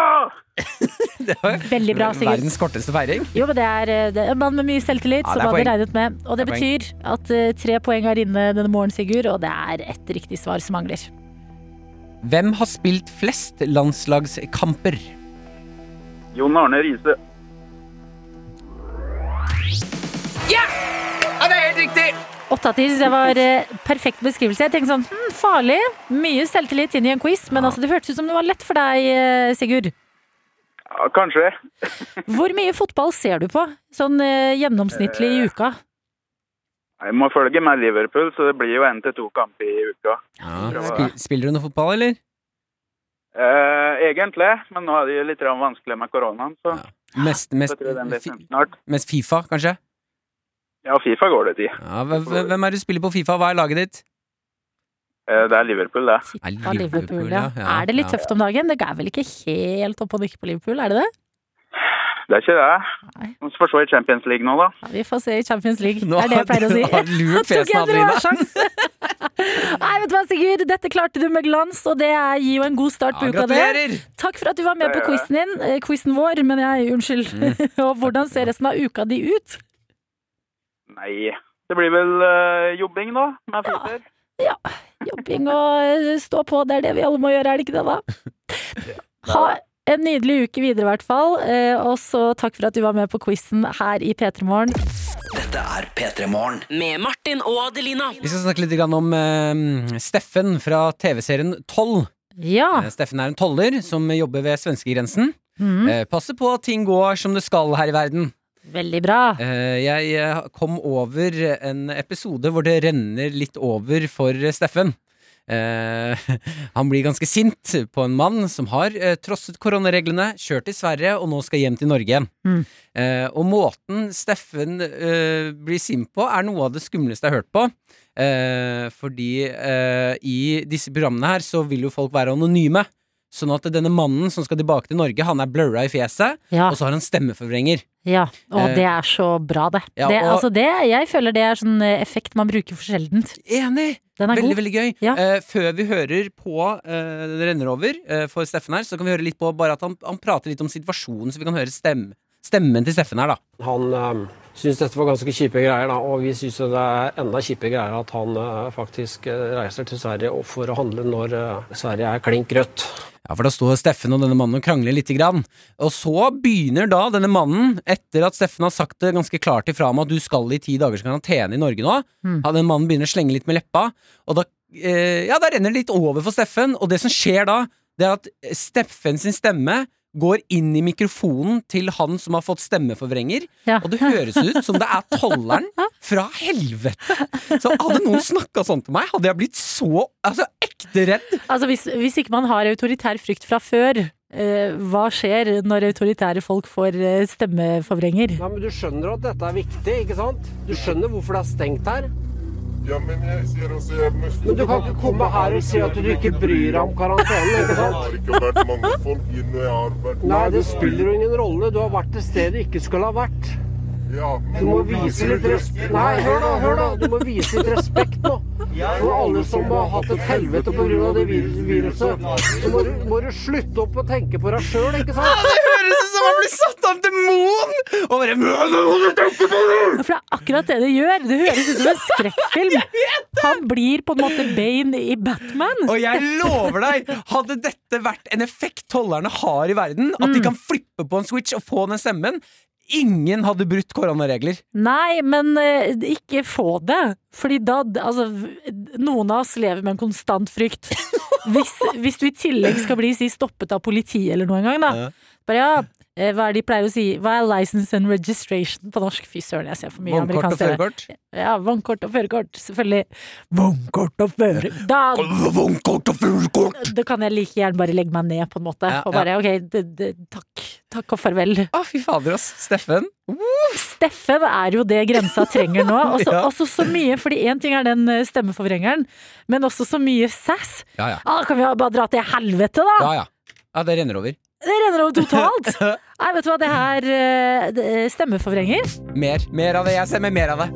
Det var Veldig bra, Sigurd. verdens korteste feiring. Jo, men det er, eh, det er en mann med mye selvtillit, Ja, som er hadde regnet med. Og det, Det betyr betyr at uh, tre poeng er inne denne morgenen, Sigurd, og det er ett riktig svar som mangler. Hvem har spilt flest landslagskamper? Jon Arne Riise. Ja, det er helt riktig! Åtte av ti syns jeg var eh, perfekt beskrivelse. Jeg tenkte sånn, hm, farlig. Mye selvtillit inn i en quiz, men altså, det hørtes ut som det var lett for deg, eh, Sigurd. Ja, kanskje. Hvor mye fotball ser du på? Sånn eh, gjennomsnittlig i uka? Jeg må følge med Liverpool, så det blir jo én til to kamper i uka. Ja. spiller du noe fotball, eller? Eh, egentlig, men nå er det jo litt vanskelig med koronaen, så Mest, mest, snart. mest Fifa, kanskje? Ja, Fifa går det til. Ja, hvem er det du spiller på Fifa? Hva er laget ditt? Eh, det er Liverpool, det. Er Liverpool, ja. ja, Er det litt tøft om dagen? Det er vel ikke helt opp og nikke på Liverpool, er det det? Det er ikke det. Vi får se i Champions League nå, da. Ja, vi får se i Champions League. Nå det er det jeg pleier å si. Nå har du lurt fesen, Adelina. Nei, vet du hva, Sigurd. Dette klarte du med glans, og det gir jo en god start på Ja, uka. gratulerer! Takk for at du var med på quizen din. Eh, Quizen vår, men jeg, unnskyld. Mm. og hvordan ser resten av uka di ut? Nei, det blir vel uh, jobbing nå, med fotball. Jobbing og stå på, det er det vi alle må gjøre, er det ikke det, da? Ha en nydelig uke videre, i hvert fall. Eh, Og så takk for at du var med på quizen her i P3 Morgen. Dette er P3 Morgen. Med Martin og Adelina. Vi skal snakke litt om eh, Steffen fra TV-serien Toll. Ja. Eh, Steffen er en toller som jobber ved svenskegrensen. Mm, Eh, passer på at ting går som det skal her i verden. Veldig bra. Eh, jeg eh, kom over en episode hvor det renner litt over for Steffen. Eh, han blir ganske sint på en mann som har trosset koronareglene, kjørt til Sverige og nå skal hjem til Norge igjen. Mm. Og måten Steffen blir sint på, er noe av det skumleste jeg har hørt på. Fordi i disse programmene her så vil jo folk være anonyme. Sånn at denne mannen som skal tilbake til Norge, han er blurra i fjeset, Ja. og så har han stemmeforvrenger. Ja, og Eh, det er så bra, det. ja, det, altså det jeg føler det er sånn eh, effekt man bruker for sjeldent. Enig! Den er Veldig, god. veldig gøy. Ja. Uh, før vi hører på uh, Det renner over uh, for Steffen her, så kan vi høre litt på bare at han, han prater litt om situasjonen, så vi kan høre stemme, stemmen til Steffen her, da. Han syntes dette var ganske kjipe greier, da, og vi syns det er enda kjipe greier at han øh, faktisk øh, reiser til Sverige for å handle når øh, Sverige er klink rødt. Ja, for da står Steffen og denne mannen og krangler lite grann. Og så begynner da denne mannen, etter at Steffen har sagt det ganske klart ifra om at du skal i ti dagers karantene i Norge nå, Mm. den mannen begynner å slenge litt med leppa, og da, eh, ja, da renner det litt over for Steffen, og det som skjer da, det er at Steffen sin stemme går inn i mikrofonen til han som har fått stemmeforvrenger, Ja. og det høres ut som det er tolleren fra helvete. Så hadde noen snakka sånn til meg, hadde jeg blitt så altså, ekte redd. Altså hvis, hvis ikke man har autoritær frykt fra før, eh, hva skjer når autoritære folk får eh, stemmeforvrenger? Nei, men Du skjønner at dette er viktig, ikke sant? Du skjønner hvorfor det er stengt her? Ja, men jeg sier også jeg må Men du kan ikke komme her og si at du ikke bryr deg om karantenen, ikke Det sant? har ikke vært mange folk inn, jeg har vært Nei, det spiller jo ingen rolle. Du har vært et sted du ikke skulle ha vært. Du må vise litt respekt. Nei, hør da, hør da. Du må vise litt respekt nå. For alle som har hatt et helvete pga. det viruset. Så må du, må du slutte opp å tenke på deg sjøl, ikke sant? Det høres ut som han blir satt av en demon! Og bare må du tenke på det!» For det er akkurat det det gjør. Det høres ut som en skrekkfilm. Han blir på en måte Bane i Batman. Og jeg lover deg, hadde dette vært en effekt tollerne har i verden, at de kan flippe på en switch og få den stemmen, ingen hadde brutt koronaregler. Nei, men eh, ikke få det. Fordi da Altså, noen av oss lever med en konstant frykt. Hvis, hvis du i tillegg skal bli si, stoppet av politiet eller noe en gang, da. Bare ja, hva er de pleier å si? Hva er license and registration på norsk? Fy søren, jeg ser for mye Vognkort og amerikansk TV. førerkort. Ja, vognkort og førerkort. Selvfølgelig. Vognkort og førerkort Vognkort og førerkort! da kan jeg like gjerne bare legge meg ned, på en måte. Ja, Og bare ok, det, det, takk. Takk og farvel. Å, fy fader, ass. Steffen. Steffen er jo det grensa trenger nå. Også, Ja. også så mye, fordi én ting er den eh, stemmeforvrengeren, men også så mye sass. Ja, ja. Ah, kan vi bare dra til helvete, da? Ja, ja. Ja, det renner over. Det renner over totalt! Nei, vet du hva, det her eh, det er stemmeforvrenger Mer. Mer av det. Jeg stemmer mer av det.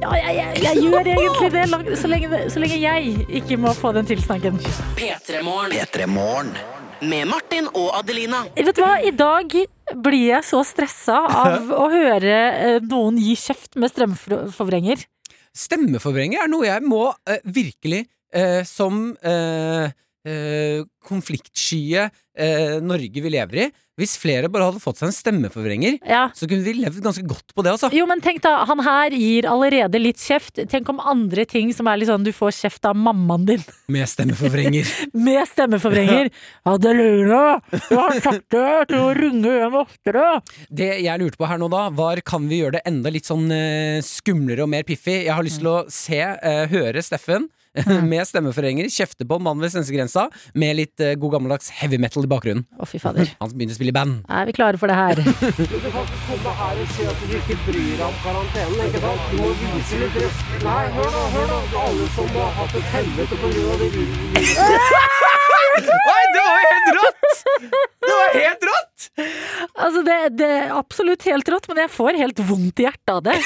Ja, jeg, jeg, jeg gjør egentlig det, langt, så lenge, så lenge jeg ikke må få den tilsnakken. P3morgen. P3morgen. Med Martin og Adelina. Vet du hva, i dag blir jeg så stressa av å høre eh, noen gi kjeft med stemmeforvrenger. Stemmeforvrenger er noe jeg må uh, virkelig, uh, som eh, eh, konfliktskye eh, Norge vi lever i Hvis flere bare hadde fått seg en stemmeforvrenger, Ja. så kunne vi levd ganske godt på det, altså. Jo, men tenk da, han her gir allerede litt kjeft. Tenk om andre ting som er litt sånn du får kjeft av mammaen din Med stemmeforvrenger. med stemmeforvrenger. Adelina, jeg har sagt det til å ringe hjem oftere. Det jeg lurte på her nå da, var kan vi gjøre det enda litt sånn eh, skumlere og mer piffig? Jeg har lyst til å se, eh, høre Steffen med stemmeforhenger, kjefte på en mann ved svenskegrensa med litt eh, god gammeldags heavy metal i bakgrunnen. Å, fy fader. Han som begynner å spille i band. Er vi klare for det her? Du kan ikke komme her og si at du ikke bryr deg om karantenen, ikke sant? Du må vise litt respekt. Nei, hør da, hør da. Alle som har hatt et helvete av det viruset. Oi, det var jo helt rått! Det var helt rått! Altså, det, det er absolutt helt rått, men jeg får helt vondt i hjertet av det.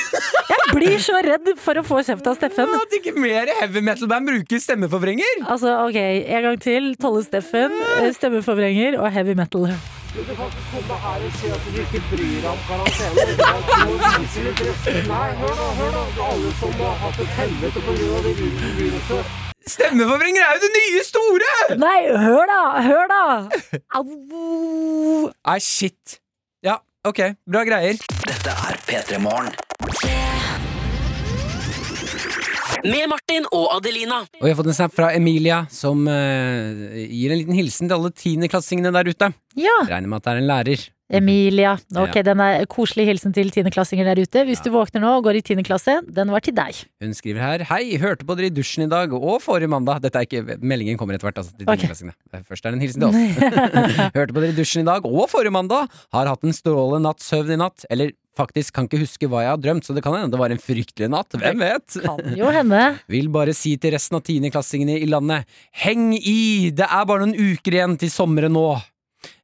Jeg blir så redd for å få kjeft av Steffen. At ikke mer heavy metal-band bruker stemmeforvrenger! Altså, ok, en gang til. Tolle Steffen, eh, stemmeforvrenger og heavy metal. Du kan ikke komme her og si at du ikke bryr deg om karantene? Du. Nei, hør da, hør da. Alle som har hatt et helvete pga. det viruset. Stemmeforvrenger er jo det nye store! Nei, hør da! Hør da! Au! Nei, shit. Ja, ok. Bra greier. Dette er P3 Morgen. Med Martin og Adelina. Og vi har fått en snap fra Emilia, som eh, gir en liten hilsen til alle tiendeklassingene der ute. Ja, Regner med at det er en lærer. Emilia. Ok, Ja. den er koselig hilsen til tiendeklassinger der ute. Hvis du våkner nå og går i tiende klasse, den var til deg. Hun skriver her Hei, hørte på dere i dusjen i dag og forrige mandag. Dette er ikke, Meldingen kommer etter hvert. Altså, til Ok. tiendeklassingene. Først er det en hilsen til oss. hørte på dere i dusjen i dag og forrige mandag. Har hatt en strålende natts søvn i natt. Eller faktisk kan ikke huske hva jeg har drømt, så det kan hende det var en fryktelig natt. Hvem vet? Kan jo hende. Vil bare si til resten av tiendeklassingene i landet Heng i! Det er bare noen uker igjen til sommeren nå.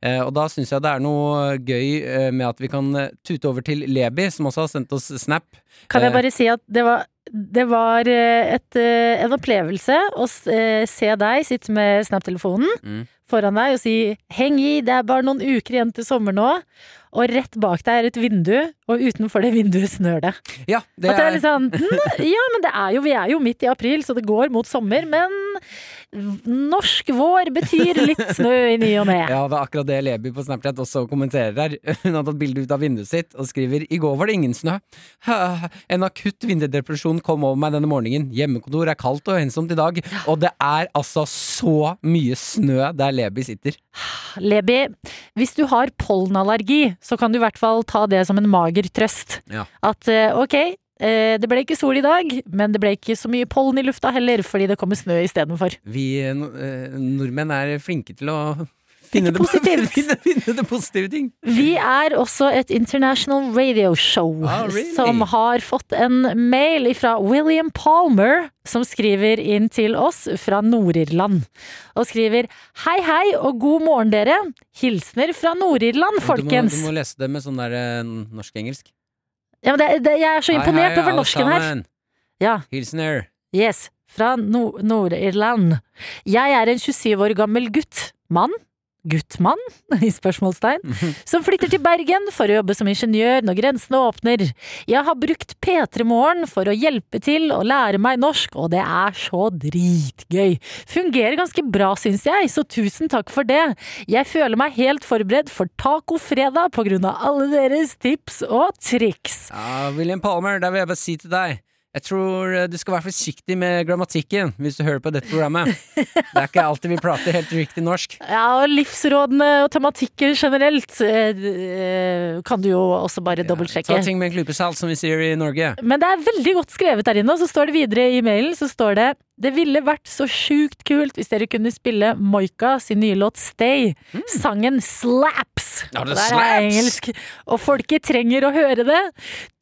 Eh, og da syns jeg det er noe gøy eh, med at vi kan eh, tute over til Lebi, som også har sendt oss snap. Kan jeg Eh, bare si at det var, det var eh, et, eh, en opplevelse å eh, se deg sitte med Snap-telefonen Mm. foran deg og si 'heng i, det er bare noen uker igjen til sommer nå', og rett bak deg er et vindu, og utenfor det vinduet snør det. Ja, det er litt sånn hm, Ja, men det er jo, vi er jo midt i april, så det går mot sommer, men norsk vår betyr litt snø i ny og ne. Ja, det er akkurat det Lebi på Snapchat også kommenterer her. Hun har tatt bilde ut av vinduet sitt og skriver I går var det ingen snø. En akutt vinterdepresjon kom over meg denne morgenen. Hjemmekontor er kaldt og ensomt i dag. Og det er altså så mye snø der Lebi sitter. Lebi, hvis du har pollenallergi, så kan du i hvert fall ta det som en mager trøst. Ja. At eh, ok, eh, det ble ikke sol i dag, men det ble ikke så mye pollen i lufta heller, fordi det kommer snø istedenfor. Vi eh, eh, nordmenn er flinke til å Finne det, finne, finne det positive ting. Vi er også et international radio show Ah, really? som har fått en mail fra William Palmer, som skriver inn til oss fra Nord-Irland. Og skriver Hei, hei og god morgen, dere. Hilsener fra Nord-Irland, Du må, folkens. du må lese det med sånn der eh, norsk-engelsk. Ja, men det, det, jeg er så imponert hei, over alle norsken her. Ja. Hilsener. Yes, fra Nor- Nord-Irland. Jeg er en 27 år gammel gutt. Mann? Guttmann? I spørsmålstegn. Som flytter til Bergen for å jobbe som ingeniør når grensene åpner. Jeg har brukt P3 Morgen for å hjelpe til å lære meg norsk, og det er så dritgøy. Fungerer ganske bra, syns jeg, så tusen takk for det. Jeg føler meg helt forberedt for tacofredag på grunn av alle deres tips og triks. Ja, William Palmer, der vil jeg bare si til deg Jeg tror eh, du skal være forsiktig med grammatikken hvis du hører på dette programmet. Det er ikke alltid vi prater helt riktig norsk. Ja, og livsrådene og tematikker generelt eh, eh, kan du jo også bare dobbeltsjekke. Ta ting med en klype salt, som vi sier i Norge. Men det er veldig godt skrevet der inne, og så står det videre i mailen så står det det ville vært så sjukt kult hvis dere kunne spille Moika sin nye låt Stay. Sangen slaps! Ja, det Og er slaps! engelsk. Og folket trenger å høre det.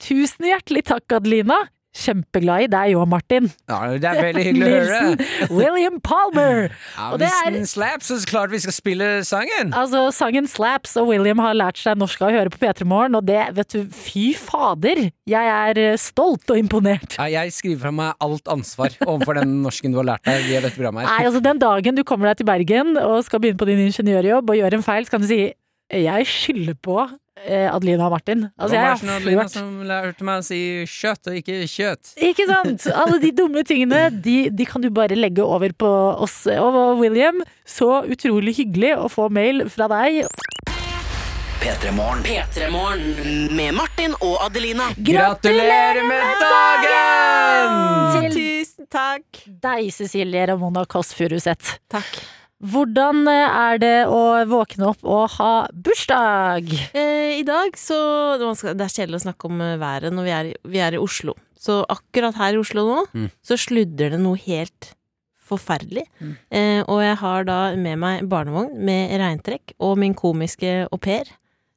Tusen hjertelig takk, Adelina. Kjempeglad i deg òg, Martin. Ja, det er veldig hyggelig å høre. William Palmer. Ja, Og det hvis er den slaps, så er det klart vi skal spille sangen. Altså, sangen slaps, og William har lært seg norsk av å høre på P3 Morgen, og det, vet du, fy fader! Jeg er eh, stolt og imponert. Ja, jeg skriver fra meg alt ansvar overfor den norsken du har lært deg via dette programmet. Nei, altså Den dagen du kommer deg til Bergen og skal begynne på din ingeniørjobb og gjør en feil, så kan du si jeg skylder på Adelina og Martin. Altså, var har sånn Adelina som lærte meg å si kjøtt og ikke kjøtt. Ikke sant? Alle de dumme tingene, de, de kan du bare legge over på oss. Og William, så utrolig hyggelig å få mail fra deg. P3morgen. P3morgen med Martin og Adelina. Gratulerer med dagen! Til Tusen takk. deg, Cecilie Ramona Kåss Furuseth. Takk. Hvordan eh, er det å våkne opp og ha bursdag? Eh, I dag så Det er kjedelig å snakke om eh, været når vi er, vi er i Oslo. Så akkurat her i Oslo nå, Mm. så sludder det noe helt forferdelig. Eh, og jeg har da med meg barnevogn med regntrekk og min komiske au pair.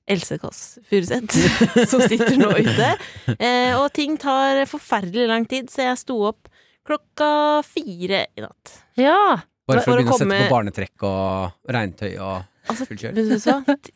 Else Kåss Furuseth, som sitter nå ute. Eh, og ting tar forferdelig lang tid, så jeg sto opp klokka fire i natt. Ja. Bare for, For å begynne å komme- sette på barnetrekk og regntøy og Altså, fullt kjør. men så.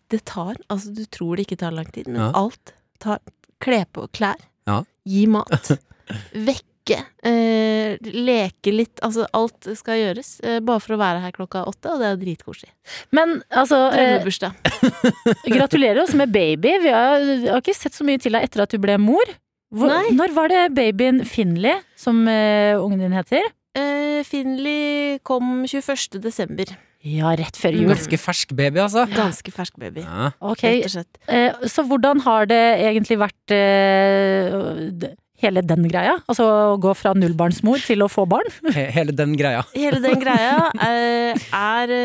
Det tar Altså, du tror det ikke tar lang tid, men Ja. alt tar Kle på klær. Ja. Gi mat. Vekke. Eh, leke litt. Altså, alt skal gjøres. Eh, bare for å være her klokka åtte, og det er dritkoselig. Men altså eh, Gratulerer oss med baby. Vi har, har ikke sett så mye til deg etter at du ble mor. Hvor, når var det babyen Finley, som uh, ungen din heter? Eh, Finley kom 21. desember. Ja, rett før jul. Ganske fersk baby, altså. Ganske fersk baby. Ja. Ok, Rett og slett. eh, Så hvordan har det egentlig vært uh, hele den greia? Altså å gå fra nullbarnsmor til å få barn? Hele den greia. Hele den greia er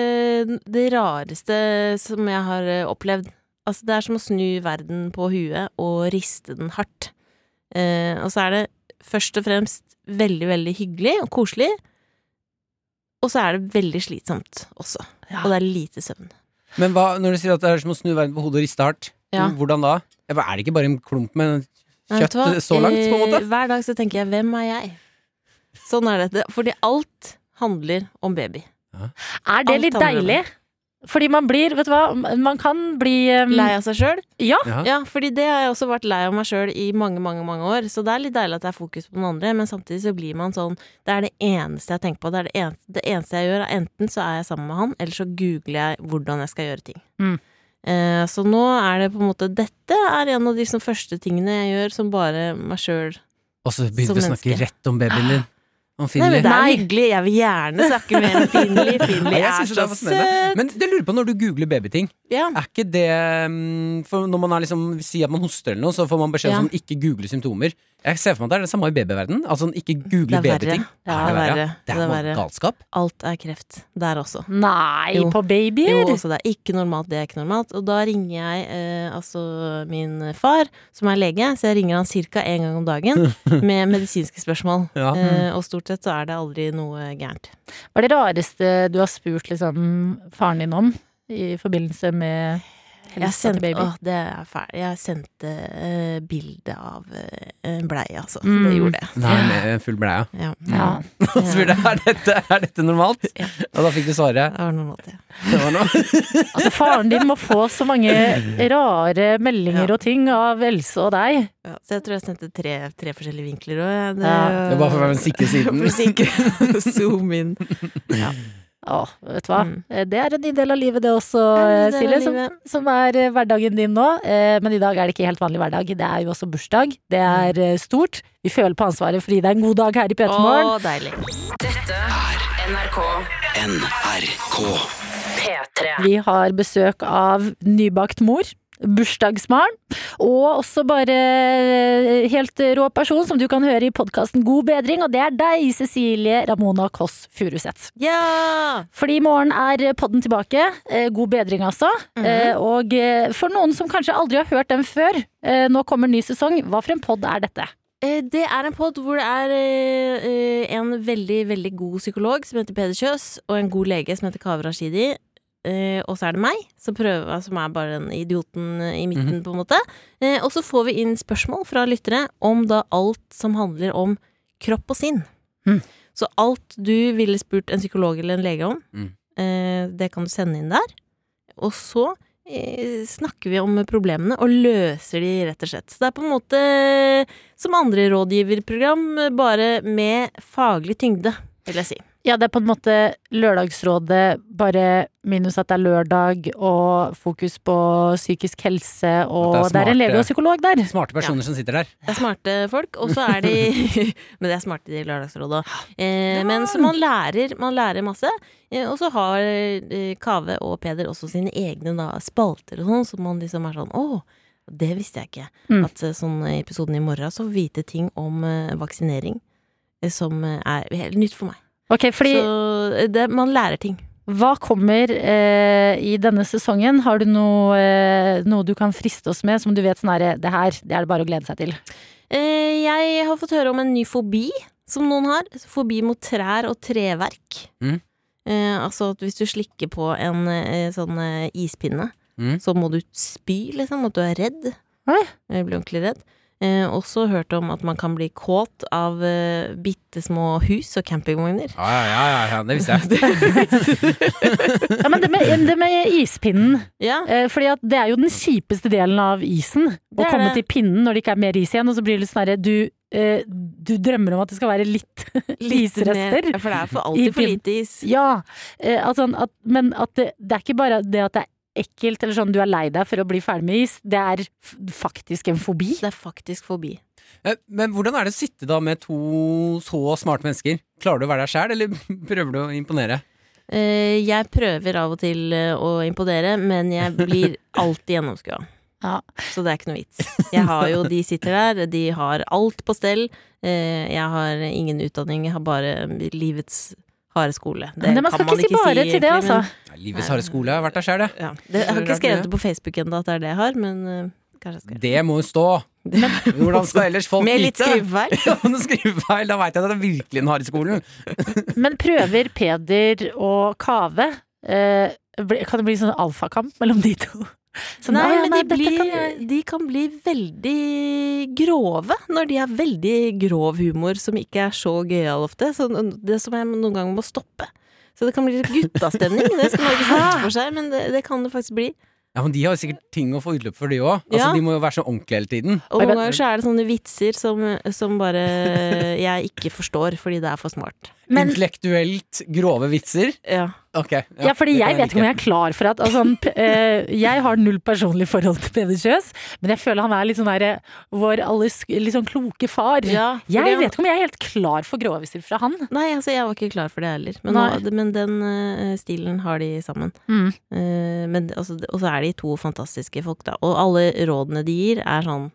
det rareste som jeg har opplevd. Altså, det er som å snu verden på huet og riste den hardt. Eh, og så er det først og fremst veldig, veldig hyggelig og koselig. Og så er det veldig slitsomt også. Og det er lite søvn. Men hva, når du sier at det er som å snu verden på hodet og riste hardt, Ja. hvordan da? Er det ikke bare en klump med kjøtt så langt, på en måte? Hver dag så tenker jeg 'hvem er jeg'? Sånn er dette. Fordi alt handler om baby. Er det Alt litt deilig? om deilig? Fordi man blir, vet du hva, man kan bli um, Lei av seg sjøl? Ja. Ja. Ja, fordi det har jeg også vært lei av meg sjøl i mange, mange mange år. Så det er litt deilig at det er fokus på den andre, men samtidig så blir man sånn Det er det eneste jeg tenker på. Det, er det, eneste, det eneste jeg gjør, er enten så er jeg sammen med han, eller så googler jeg hvordan jeg skal gjøre ting. Mm. Eh, så nå er det på en måte Dette er en av de sånn, første tingene jeg gjør som bare meg sjøl. Og så begynte du å snakke rett om babyen din. Om Nei, men det er hyggelig. Jeg vil gjerne snakke med en Finli. Finley er så søt. Men jeg lurer på når du googler babyting, Ja. er ikke det mm, For når man er liksom, sier at man hoster eller noe, så får man beskjed Ja. om sånn ikke google symptomer. Jeg ser for meg at det er det samme i babyverden. Altså ikke google er babyting. Er det er verre. Det er er galskap. Alt er kreft der også. Nei, Jo. på babyer? Jo, også det er ikke normalt, det er ikke normalt. Og da ringer jeg eh, altså min far, som er lege, så jeg ringer han ca. én gang om dagen med medisinske spørsmål. Ja. Eh, og stort sett så er det aldri noe gærent. Hva er det rareste du har spurt liksom, faren din om? i forbindelse med Jeg sendte, baby? åh, det er fælt. Jeg sendte uh, bilde av uh, bleie, altså. Mm. Det gjorde jeg. Nei, med full bleie. Ja. Ja. Og så spurte jeg er dette, er dette normalt, og da fikk du svaret. Det var normalt, ja. Det var noe. Altså, faren din må få så mange rare meldinger og ting av Else og deg. Ja, så jeg tror jeg sendte tre, tre forskjellige vinkler òg. Ja. Det er bare for å være den sikre siden. Å zoom inn. Ja. Åh, vet du hva. Mm. Det er en ny del av livet det også, Ja, eh, Silje, som, som er eh, hverdagen din nå. Eh, Men i dag er det ikke helt vanlig hverdag. Det er jo også bursdag. Det er eh, stort. Vi føler på ansvaret fordi det er en god dag her i P3 Morgen. Deilig. Dette er NRK NRK. P3. Vi har besøk av nybakt mor. Bursdagsbarn, og også bare eh, helt rå person som du kan høre i podkasten God bedring, og det er deg, Cecilie Ramona Kåss Furuseth. Ja! Fordi i morgen er podden tilbake. Eh, God bedring, altså. Eh, Og eh, for noen som kanskje aldri har hørt den før, nå kommer ny sesong. Hva for en pod er dette? Det er en pod hvor det er en veldig, veldig god psykolog som heter Peder Kjøs, og en god lege som heter Kaveh Rashidi. Eh, og så er det meg, som, prøver, som er bare den idioten eh, i midten, på en måte. Eh, og så får vi inn spørsmål fra lyttere om da alt som handler om kropp og sinn. Mm. Så alt du ville spurt en psykolog eller en lege om, Mm. eh, det kan du sende inn der. Og så eh, snakker vi om problemene og løser de, rett og slett. Så det er på en måte som andre rådgiverprogram, bare med faglig tyngde, vil jeg si. Ja, det er på en måte Lørdagsrådet, bare minus at det er lørdag, og fokus på psykisk helse, og At det er, en lege og psykolog der. Smarte personer som sitter der. Det er smarte folk, og så er de Men det er smarte i Lørdagsrådet òg. Eh, men så man lærer, man lærer masse. Eh, og så har eh, Kave og Peder også sine egne da, spalter og sånn, så man liksom er sånn åh. det visste jeg ikke. Mm. At eh, sånn i episoden i morgen så vite ting om eh, vaksinering eh, som eh, er helt nytt for meg. Ok, fordi Så eh, det, man lærer ting. hva kommer eh, i denne sesongen? Har du noe, eh, noe du kan friste oss med, som du vet sånn herre, det her, det er det bare å glede seg til? Eh, jeg har fått høre om en ny fobi som noen har. Fobi mot trær og treverk. Mm. Eh, altså at hvis du slikker på en eh, sånn eh, ispinne, Mm. så må du spy, liksom. At du er redd. Hæ? Jeg blir ordentlig redd. Eh, også hørt om at man kan bli kåt av eh, bitte små hus og campingvogner. Ja, ja, ja, ja, det visste jeg. Ja, men det med, det med ispinnen, Ja, eh, fordi at det er jo den kjipeste delen av isen. Å komme det. til pinnen når det ikke er mer is igjen, og så blir det sånn herre, du, eh, du drømmer om at det skal være litt litt isrester. Ja, for det er for alltid for lite is. Ja, eh, altså, at, men at det, det er ikke bare det at det er ekkelt eller sånn du er lei deg for å bli ferdig med is, det er f faktisk en fobi. Det er faktisk fobi. Eh, Men hvordan er det å sitte da med to så smarte mennesker? Klarer du å være deg sjæl, eller prøver du å imponere? Eh, jeg prøver av og til eh, å imponere, men jeg blir alltid gjennomskua. Ja. Så det er ikke noe vits. Jeg har jo, De sitter der, de har alt på stell. Eh, jeg har ingen utdanning, jeg har bare livets harde skole. Det Men man skal ikke si bare til det, altså. Ja, Livets harde skole, jeg har vært der sjøl, jeg. Ja, det, jeg har ikke skrevet det på Facebook ennå at det er det jeg har, men uh, kanskje jeg skal Det må jo stå. Hvordan skal ellers folk Med litt skrivefeil. Ja, skrivefeil, da veit jeg at det er virkelig den harde skolen. Men prøver Peder og Kave eh, Kan det bli sånn alfakamp mellom de to? Sånn, nei, nei, men nei, de, blir, kan de kan bli veldig grove når de har veldig grov humor som ikke er så gøyal ofte. Så det som jeg noen ganger må stoppe. Så det kan bli litt guttastemning. Det skal man ikke sette for seg, men det, det kan det faktisk bli. Ja, men De har jo sikkert ting å få utløp for, de òg. Altså, Ja. De må jo være så ordentlige hele tiden. Og noen ganger så er det sånne vitser som, som bare jeg ikke forstår fordi det er for smart. Men- Intellektuelt grove vitser. Ja. Ok. Ja, fordi det jeg vet ikke om jeg er klar for at altså, eh, Jeg har null personlig forhold til Peder Kjøs, men jeg føler han er litt sånn derre vår alles sånn kloke far. Ja, jeg han- vet ikke om jeg er helt klar for gråviser fra han. Nei, altså jeg var ikke klar for det heller. Men, nå, men den uh, stilen har de sammen. Mm. Uh, men, altså, og så er de to fantastiske folk, da. Og alle rådene de gir, er sånn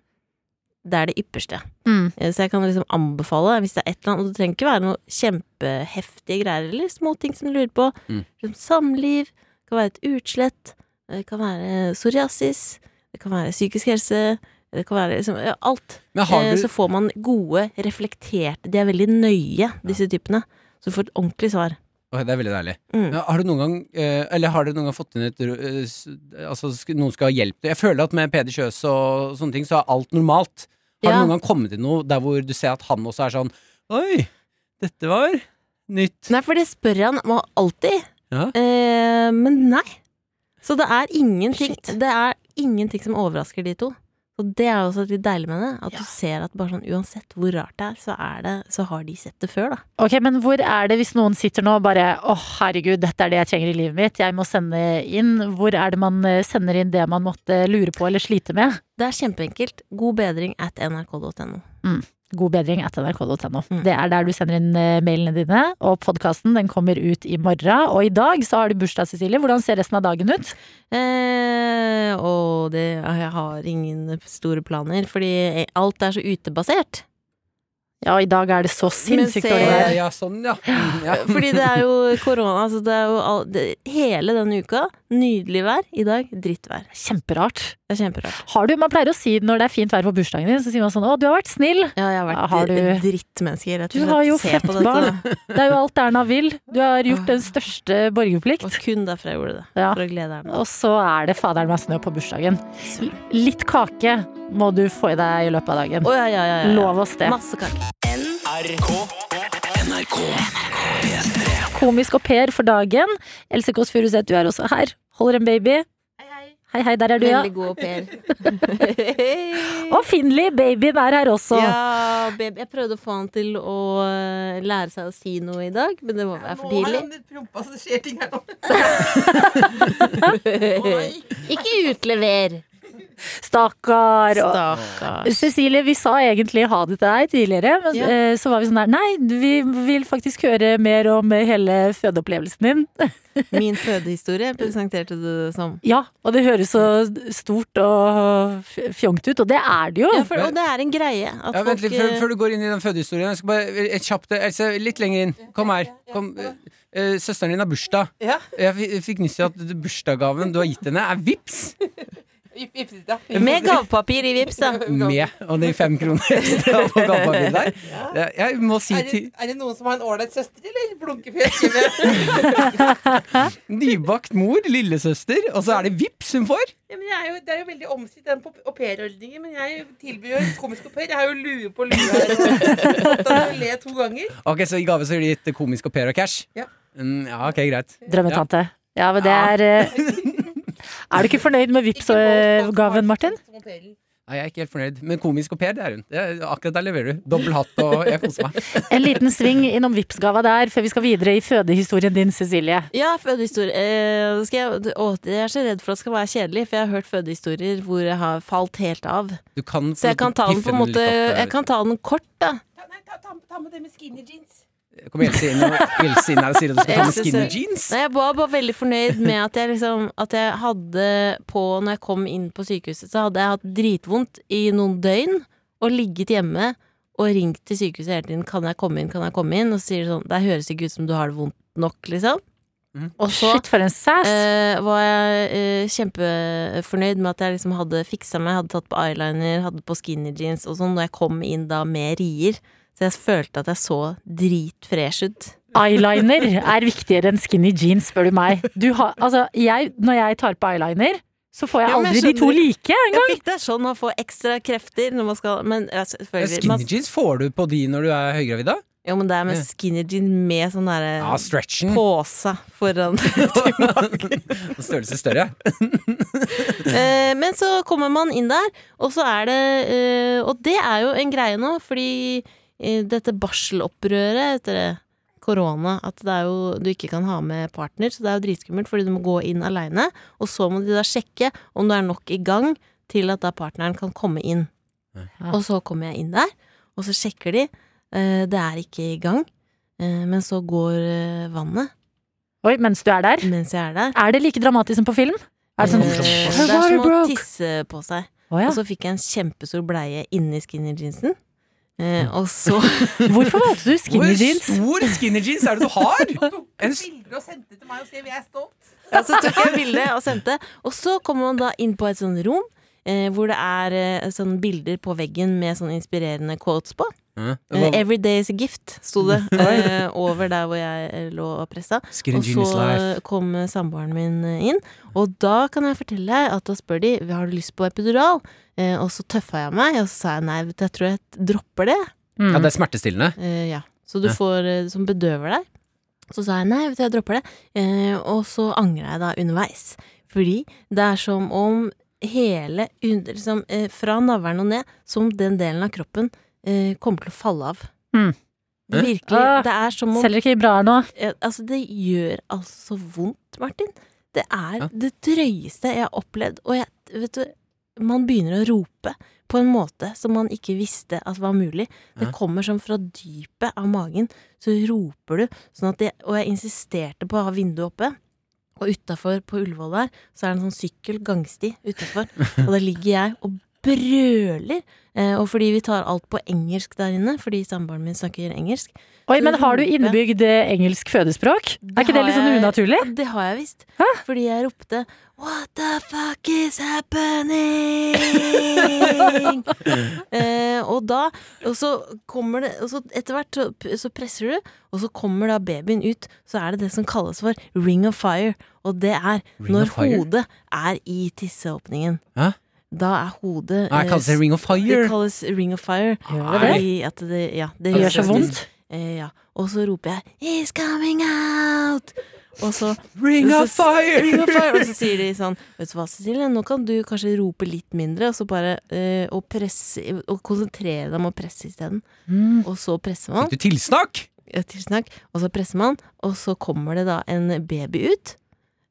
Det er det ypperste. Mm. Eh, Så jeg kan liksom anbefale, hvis det er et eller annet Og det trenger ikke være noe kjempeheftige greier, eller små ting som du lurer på. Mm. Som samliv, det kan være et utslett, det kan være psoriasis, det kan være psykisk helse, det kan være liksom ja, alt. Men har Eh, du Så får man gode, reflekterte De er veldig nøye, disse typene. Så du får et ordentlig svar. Oi, det er veldig deilig. Mm. Ja, har du noen gang eh, Eller har dere noen gang fått inn et eh, Altså sk- noen skal ha hjelp til Jeg føler at med Peder Kjøs og sånne ting, så er alt normalt. Har Ja. du noen gang kommet til noe der hvor du ser at han også er sånn Oi, dette var nytt. Nei, for det spør han må alltid. Ja. Eh, men nei. Så det er ingenting Det er ingenting som overrasker de to. Og det er jo også litt deilig med det. At du ser at bare sånn uansett hvor rart det er, så, er det, så har de sett det før, da. Ok, men hvor er det hvis noen sitter nå og bare Å, herregud, dette er det jeg trenger i livet mitt, jeg må sende inn. Hvor er det man eh, sender inn det man måtte lure på eller slite med? Det er kjempeenkelt. God bedring at nrk.no. Mm. God bedring etter nrk.no. Det er der du sender inn eh, mailene dine, og podkasten den kommer ut i morgen. Og i dag så har du bursdag, Cecilie. Hvordan ser resten av dagen ut? Eh, og det, jeg har ingen store planer, fordi alt er så utebasert. Ja, i dag er det så sinnssykt dårlig vær. ja, sånn, ja. Mm, ja. Fordi det er jo korona, så det er jo all, det, hele denne uka, nydelig vær. I dag, drittvær. Kjemperart. Det er kjemperart. Har du, Man pleier å si når det er fint vær på bursdagen din, så sier man sånn 'Å, du har vært snill'. Ja, jeg har vært Ja, har du- drittmenneske, rett og Du har jo fett barn. Det er jo alt Erna vil. Du har gjort den største borgerplikt. Og kun derfor jeg gjorde det. Ja. For å glede Erna. Og så er det faderen meg snø på bursdagen. Litt kake må du få i deg i løpet av dagen. Oh, ja, ja, ja, ja. Lov oss det. Masse kake. NRK. NRK. P3. Komisk au pair for dagen. Else Kåss Furuseth, du er også her. Holder en baby. Hei, hei, der er du, ja. Veldig god au pair. Og Finley, babyen er her også. Ja, baby. Jeg prøvde å få han til å øh, lære seg å si noe i dag, men det var være for tidlig. prompa, så det skjer ting her nå. Ikke utlever! Stakkar. Og- Cecilie, vi sa egentlig ha det til deg tidligere, men Ja. eh, så var vi sånn der Nei, vi vil faktisk høre mer om hele fødeopplevelsen din. Min fødehistorie presenterte du det som. Ja, og det høres så stort og fjongt ut, og det er det jo. Ja, for, og det er en greie at Ja, vent folk litt, før, øh, før du går inn i den fødehistorien. Jeg skal bare et kjapt Else, litt lenger inn. Kom her. Kom. Eh, søsteren din har bursdag. Ja. Jeg fikk nyss i at bursdagsgaven du har gitt henne, er vips. Med gavepapir i vips, da. med. Og de fem kroner ekstra på gavepapiret der. Jeg- Jeg må si Er til det, er det noen som har en ålreit søster, eller? Blunkefjes nybakt mor, lillesøster, og så er det vips hun får! Ja, men jeg er jo, det er jo veldig omstridt, den aupairordningen. Men jeg tilbyr jo en komisk au pair. Jeg har jo lue på lue her. Le to ganger. Ok, Så i gave så har de gitt komisk au pair og cash? Ja. Mm, ja, ok, greit. Drømmetante. Ja, men det er eh, Er du ikke fornøyd med Vipps-gaven, Martin? Nei, jeg er ikke helt fornøyd. Men komisk au pair, det er hun. Akkurat der leverer du. Dobbel hatt, og jeg koser meg. En liten sving innom Vipps-gava der, før vi skal videre i fødehistorien din, Cecilie. Ja, fødehistorie. Eh, skal jeg, å, jeg er så redd for at det skal være kjedelig, for jeg har hørt fødehistorier hvor jeg har falt helt av. Du kan Så jeg kan ta den på en måte Jeg kan ta den kort, da. Ta, nei, ta, ta, ta med det med skinny jeans. Kommer Else inn, Else inn her og sier at du skal ta med skinny jeans? Nei, jeg var bare veldig fornøyd med at jeg liksom At jeg hadde på Når jeg kom inn på sykehuset, så hadde jeg hatt dritvondt i noen døgn og ligget hjemme og ringt til sykehuset hele tiden. Kan jeg komme inn, kan jeg komme inn? Og så sier de sånn Det høres ikke ut som du har det vondt nok, liksom. Og så Shit, for en sass! Uh, var jeg uh, kjempefornøyd med at jeg liksom hadde fiksa meg, hadde tatt på eyeliner, hadde på skinny jeans og sånn, når jeg kom inn da med rier. Så jeg følte at jeg så dritfresh ut. Eyeliner er viktigere enn skinny jeans, spør du meg. Du har, altså, jeg, når jeg tar på eyeliner, så får jeg Ja, aldri jeg de to like Jeg engang. det sånn å få ekstra krefter når man skal Men ja, Skinny jeans får du på de når du er høygravid, da? Jo, men det er med skinny jeans med sånn derre Ja, stretchen. pose foran Størrelse større. Eh, Men så kommer man inn der, og så er det eh, Og det er jo en greie nå, fordi eh, dette barselopprøret etter korona, at det er jo du ikke kan ha med partner, så det er jo dritskummelt fordi du må gå inn aleine, og så må de da sjekke om du er nok i gang til at da partneren kan komme inn. Og så kommer jeg inn der, og så sjekker de. eh, Det er ikke i gang, eh, men så går eh, vannet Oi, mens du er der. mens jeg er der. Er det like dramatisk som på film? Er det sånn Eh, Det er som å tisse på seg. Oh, ja. Og så fikk jeg en kjempestor bleie inni skinny jeansen. Eh, og så Hvorfor valgte du skinny Hvor jeans? stor skinny jeans er det du har? En bilde og sendte til meg og sier vi er stolt. ja, så tok jeg bilde og sendte. Og så kommer man da inn på et sånt rom. Eh, hvor det er eh, sånne bilder på veggen med sånne inspirerende quotes på. Eh, 'Every day is a gift', sto det uh, over der hvor jeg lå og pressa. Og så kom eh, samboeren min inn, og da kan jeg fortelle deg at da spør de 'Har du lyst på epidural?' Uh, og så tøffa jeg meg, og så sa jeg nei, vet du, jeg tror jeg dropper det. Ja, det er smertestillende. Eh, ja. Så du får som bedøver deg. Så sa jeg nei, vet du, jeg dropper det. Eh, og så angra jeg da underveis. Fordi det er som om hele under, liksom, Fra navlen og ned, som den delen av kroppen eh, kommer til å falle av. Mm. Virkelig. Ah, det er som om Selger ikke bra nå. Eh, Altså, det gjør altså så vondt, Martin. Det er det drøyeste jeg har opplevd, og jeg, vet du, man begynner å rope på en måte som man ikke visste at var mulig. Det Ja. kommer som fra dypet av magen, så roper du, sånn at jeg, og jeg insisterte på å ha vinduet oppe. Og utafor på Ullevål der, så er det en sånn sykkel, gangsti utafor, og der ligger jeg og brøler. Eh, og fordi vi tar alt på engelsk der inne, fordi samboeren min snakker engelsk. Oi, men har du innebygd eh, engelsk fødespråk? Er ikke det litt sånn unaturlig? Det har jeg visst. Fordi jeg ropte What the fuck is happening? eh, og da Og så kommer det Og så etter hvert så, så presser du, og så kommer da babyen ut. Så er det det som kalles for ring of fire. Og det er Ring når hodet er i tisseåpningen. Hæ? Da er hodet Nei, kalles det ring of fire? Det kalles ring of fire. Gjør det? At det Ja. Det, Det gjør så vondt. Eh, ja. Og så roper jeg 'He's coming out'! Og så Ring så- of fire! Ring of fire! Og så sier de sånn Vet du hva, Cecilie, nå kan du kanskje rope litt mindre, og så bare eh, og presse Og konsentrere deg om å presse isteden. Mm. Og så presser man. Fikk du tilsnakk? Ja, tilsnakk. Og så presser man, og så kommer det da en baby ut.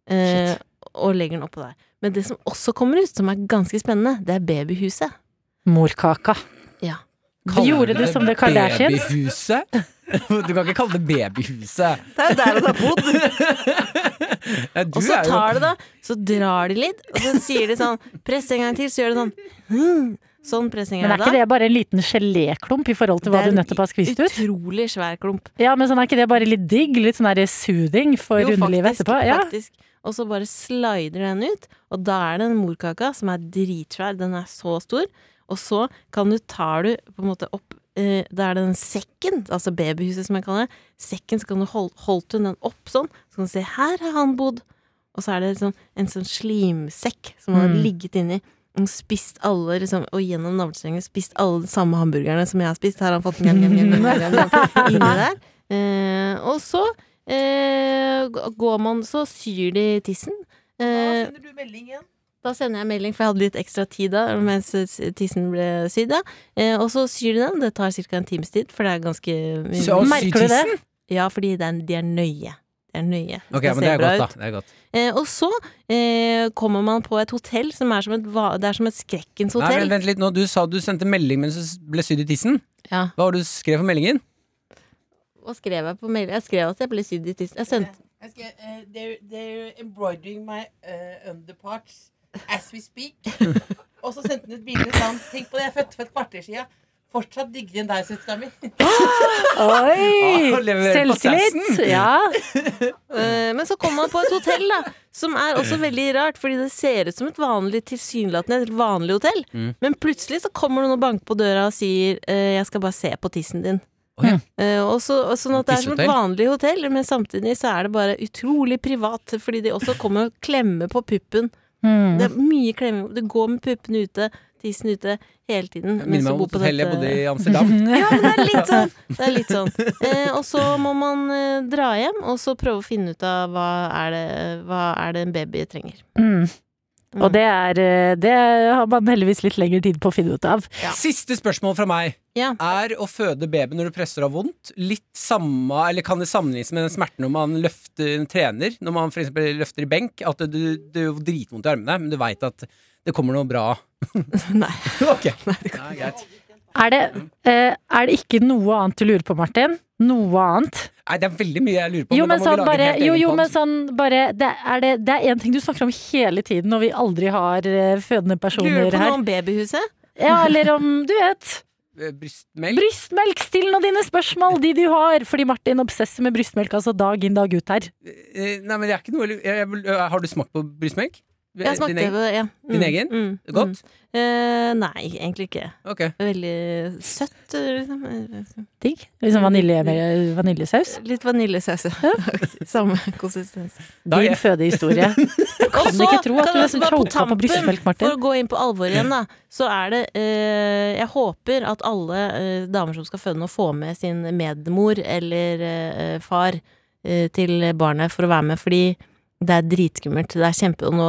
Eh, og legger den oppå der. Men det som også kommer ut, som er ganske spennende, det er babyhuset. Morkaka. Ja. Gjorde du som det Kardashians? Babyhuset? Du kan ikke kalle det babyhuset. Det er der det har bodd. Ja, Og så er tar det da, så drar de litt, og så sier de sånn Press en gang til, så gjør de sånn hmm. Sånn pressing Men er er ikke det bare en liten geléklump i forhold til hva er du nettopp har skvist ut? Utrolig svær klump. Ja, men sånn er ikke det bare litt digg? Litt sånn der soothing for Jo, underlivet faktisk, etterpå? Ja. faktisk. Og så bare slider den ut, og da er det en morkaka som er dritsvær. Den er så stor. Og så kan du tar du på en måte opp eh, Da er det den sekken, altså babyhuset som jeg kaller det. Sekken, så kan du hold, holdt hun den opp sånn, så kan du se her har han bodd. Og så er det liksom en sånn slimsekk som han har Mm. ligget inni. Og spist alle, liksom, og gjennom navlestrengen spist alle de samme hamburgerne som jeg har spist. Her har han fått njam, gang njam, inni der. Eh, og så eh, går man, så syr de tissen. Da Eh, sender du melding igjen. da sender jeg melding, for jeg hadde litt ekstra tid da mens tissen ble sydd. Eh, og så syr de den. Det tar ca. en times tid, for det er ganske Så Merker du det? Ja, fordi det de er nøye. De er nøye. Ok, skal men det er godt, godt, da. Det er godt. Eh, og så eh, kommer man på et hotell som er som et, det er som et skrekkens Nei, hotell. men vent litt nå, Du sa du sendte melding mens du ble sydd i tissen. Ja. Hva var det du skrev for meldingen? Hva skrev jeg på mail? Jeg skrev at jeg ble sydd i tissen. Jeg sendte Jeg eh, they're, they're embroidering my uh, underparts as we speak. og så sendte han et bilde sånn Tenk på det, jeg er født for et kvarter sia. Fortsatt diggere enn deg, søstera mi. Oi! Ah, Selvtillit! Ja. Uh, Men så kommer man på et hotell, da, som er også veldig rart, fordi det ser ut som et vanlig tilsynelatende et vanlig hotell. Mm. Men plutselig så kommer noen og banker på døra og sier 'jeg skal bare se på tissen din'. Eh, og så, og sånn at det er som et vanlig hotell, men samtidig så er det bare utrolig privat, fordi de også kommer og klemmer på puppen. Mm. Det er mye klemming. Du går med puppene ute, tissen ute, hele tiden. Minner meg om bor et på hotell jeg bodde i Amsterdam. ja, men det er litt sånn. Det er litt sånn. Eh, og så må man eh, dra hjem, og så prøve å finne ut av hva er det, hva er det en baby trenger. Mm. Og det er eh, Det har man heldigvis litt lengre tid på å finne ut av. Siste spørsmål fra meg. Ja. Er å føde baby når du presser av vondt, litt samme, eller kan det sammenlignes med den smerten når man løfter, trener? Når man for eksempel løfter i benk? At du, du gjør dritvondt i armene, men du veit at det kommer noe bra? Nei. okay. Nei, greit. Er det, eh, er det ikke noe annet du lurer på, Martin? Noe annet? Nei, det er veldig mye jeg lurer på. Jo, men men sånn bare, jo, jo, men sånn bare Det er det, det er én ting du snakker om hele tiden når vi aldri har eh, fødende personer her. du på noe om babyhuset? Ja, eller om Du vet. Eh, Brystmelk? Brystmelk! Still nå dine spørsmål, de du har! Fordi Martin obsesser med brystmelk altså dag inn dag ut her. Eh, Nei, men det er ikke noe jeg, jeg, jeg, Har du smakt på brystmelk? Jeg smakte Din egen? det, ja. Din egen? Mm, Godt? Mm. Eh, nei, egentlig ikke. Okay. Veldig søtt. liksom. Digg. Liksom vanilje, vaniljesaus. Litt vaniljesaus, ja. Samme konsistens. Din fødehistorie. Jeg kan Også, ikke tro at du er så bare på choka på brystmelk, Martin. For å gå inn på alvor igjen, da, så er det eh, Jeg håper at alle eh, damer som skal føde nå, får med sin medmor eller eh, far eh, til barnet for å være med, fordi det er dritskummelt. Det er kjempe... Og nå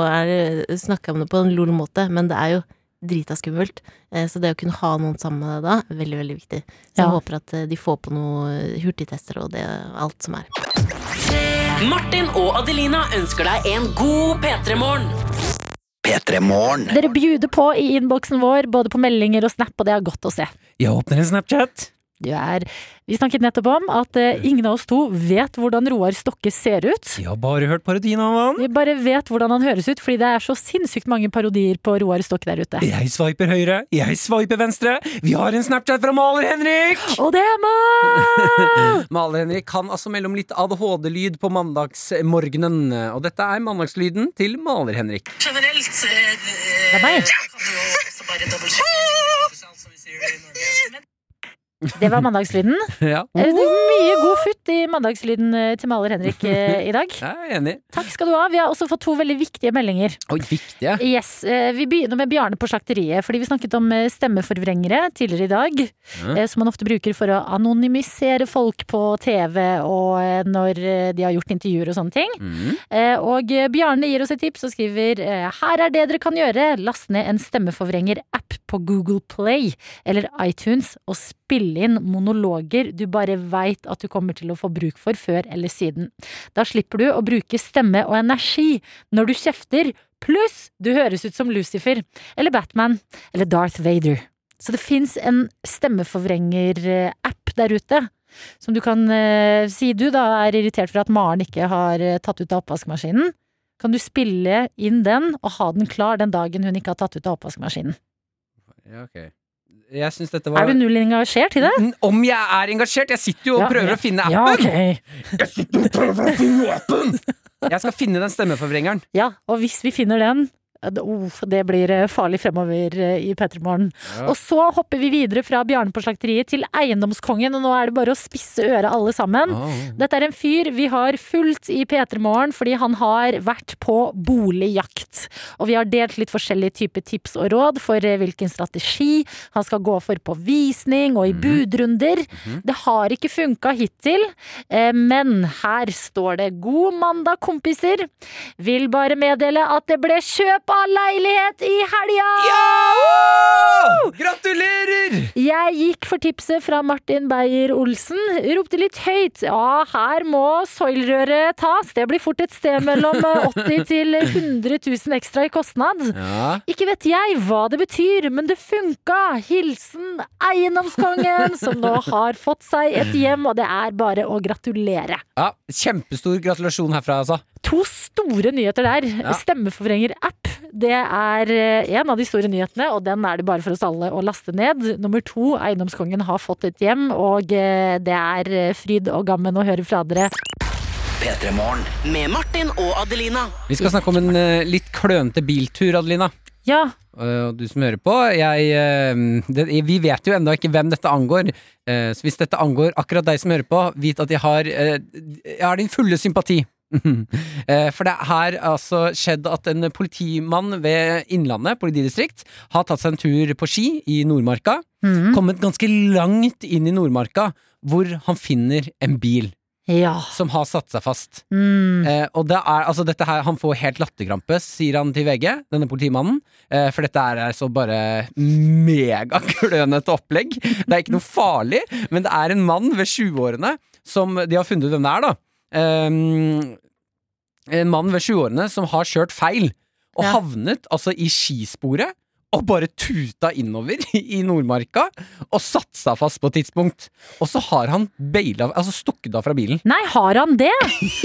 snakker jeg om det på en lol måte, men det er jo drita skummelt. Eh, Så det å kunne ha noen sammen med deg da, er veldig, veldig viktig. Så Ja. jeg håper at eh, de får på noen hurtigtester og det, alt som er. Martin og Adelina ønsker deg en god P3-morgen. Dere bjuder på i innboksen vår, både på meldinger og snap, og det er godt å se. Jeg åpner en Snapchat. Du er Vi snakket nettopp om at eh, ingen av oss to vet hvordan Roar Stokke ser ut. Vi har bare hørt parodien av han. Vi bare vet hvordan han høres ut, fordi det er så sinnssykt mange parodier på Roar Stokke der ute. Jeg sveiper høyre, jeg sveiper venstre. Vi har en Snapchat fra Maler-Henrik! Og det er Mal! Maler-Henrik kan altså melde om litt ADHD-lyd på mandagsmorgenen. Og dette er mandagslyden til Maler-Henrik. Generelt Det er meg. Det var mandagslyden. Ja. uh! Det er mye god futt i mandagslyden eh, til maler Henrik eh, i dag. Jeg er enig. Takk skal du ha. Vi har også fått to veldig viktige meldinger. Oi, viktige. Yes, eh, Vi begynner med Bjarne på slakteriet, fordi vi snakket om eh, stemmeforvrengere tidligere i dag. Eh, Som man ofte bruker for å anonymisere folk på TV og eh, når eh, de har gjort intervjuer og sånne ting. Mm. Eh, Og eh, Bjarne gir oss et tips og skriver eh, Her er det dere kan gjøre. Last ned en stemmeforvrenger-app på Google Play eller iTunes og spille inn monologer du bare veit at du kommer til å få bruk for før eller siden. Da slipper du å bruke stemme og energi når du kjefter, pluss du høres ut som Lucifer eller Batman eller Darth Vader. Så det fins en stemmeforvrenger-app der ute. Som du kan eh, si du da er irritert for at Maren ikke har eh, tatt ut av oppvaskmaskinen. Kan du spille inn den og ha den klar den dagen hun ikke har tatt ut av oppvaskmaskinen. Ja, ok. Jeg synes dette var Er du null engasjert i det? Om jeg er engasjert? Jeg sitter jo og Ja, prøver ja. å finne Ja, appen! Jeg sitter og prøver å finne appen! Jeg skal finne den stemmeforvrengeren. Ja, og hvis vi finner den ja, det- det blir eh, farlig fremover eh, i P3 Morgen. Ja. Og så hopper vi videre fra Bjarne på slakteriet til Eiendomskongen, og nå er det bare å spisse øret alle sammen. Oh. Dette er en fyr vi har fulgt i P3 Morgen fordi han har vært på boligjakt. Og vi har delt litt forskjellige typer tips og råd for eh, hvilken strategi han skal gå for på visning og i budrunder. Det har ikke funka hittil, men her står det 'God mandag, kompiser'. Vil bare meddele at det ble kjøp av leilighet i helga! Gratulerer! Jeg gikk for tipset fra Martin Beyer-Olsen. Ropte litt høyt. Ja, her må soilrøret tas. Det blir fort et sted mellom 80 til 100 000 ekstra i kostnad. Ja. Ikke vet jeg hva det betyr, men det funka! Hilsen eiendomskongen, som nå har fått seg et hjem, og det er bare å gratulere. ja, Kjempestor gratulasjon herfra, altså. To store nyheter der. Ja. Stemmeforvrenger-app. Det er eh, en av de store nyhetene, og den er det bare for oss alle å laste ned. Nummer to, eiendomskongen har fått et hjem, og eh, det er eh, fryd og gammen å høre fra dere. Med Martin og Adelina. Vi skal snakke om en litt klønete biltur, Adelina. Ja, Og du som hører på, jeg, det, vi vet jo ennå ikke hvem dette angår. Så hvis dette angår akkurat deg som hører på, vit at jeg har, jeg har din fulle sympati. Eh, For det har altså skjedd at en politimann ved Innlandet politidistrikt har tatt seg en tur på ski i Nordmarka. Mhm. Kommet ganske langt inn i Nordmarka, hvor han finner en bil ja. som har satt seg fast. Mm. Eh, og det er, altså dette her, Han får helt latterkrampe, sier han til VG, denne politimannen. Eh, for dette er altså bare megaklønete opplegg. Det er ikke noe farlig, men det er en mann ved 20-årene som De har funnet ut hvem det er, da. Eh, en mann ved 20-årene som har kjørt feil, og Ja. havnet altså i skisporet og bare tuta innover i Nordmarka og satt seg fast på et tidspunkt. Og så har han baila, altså stukket av fra bilen. Nei, har han det?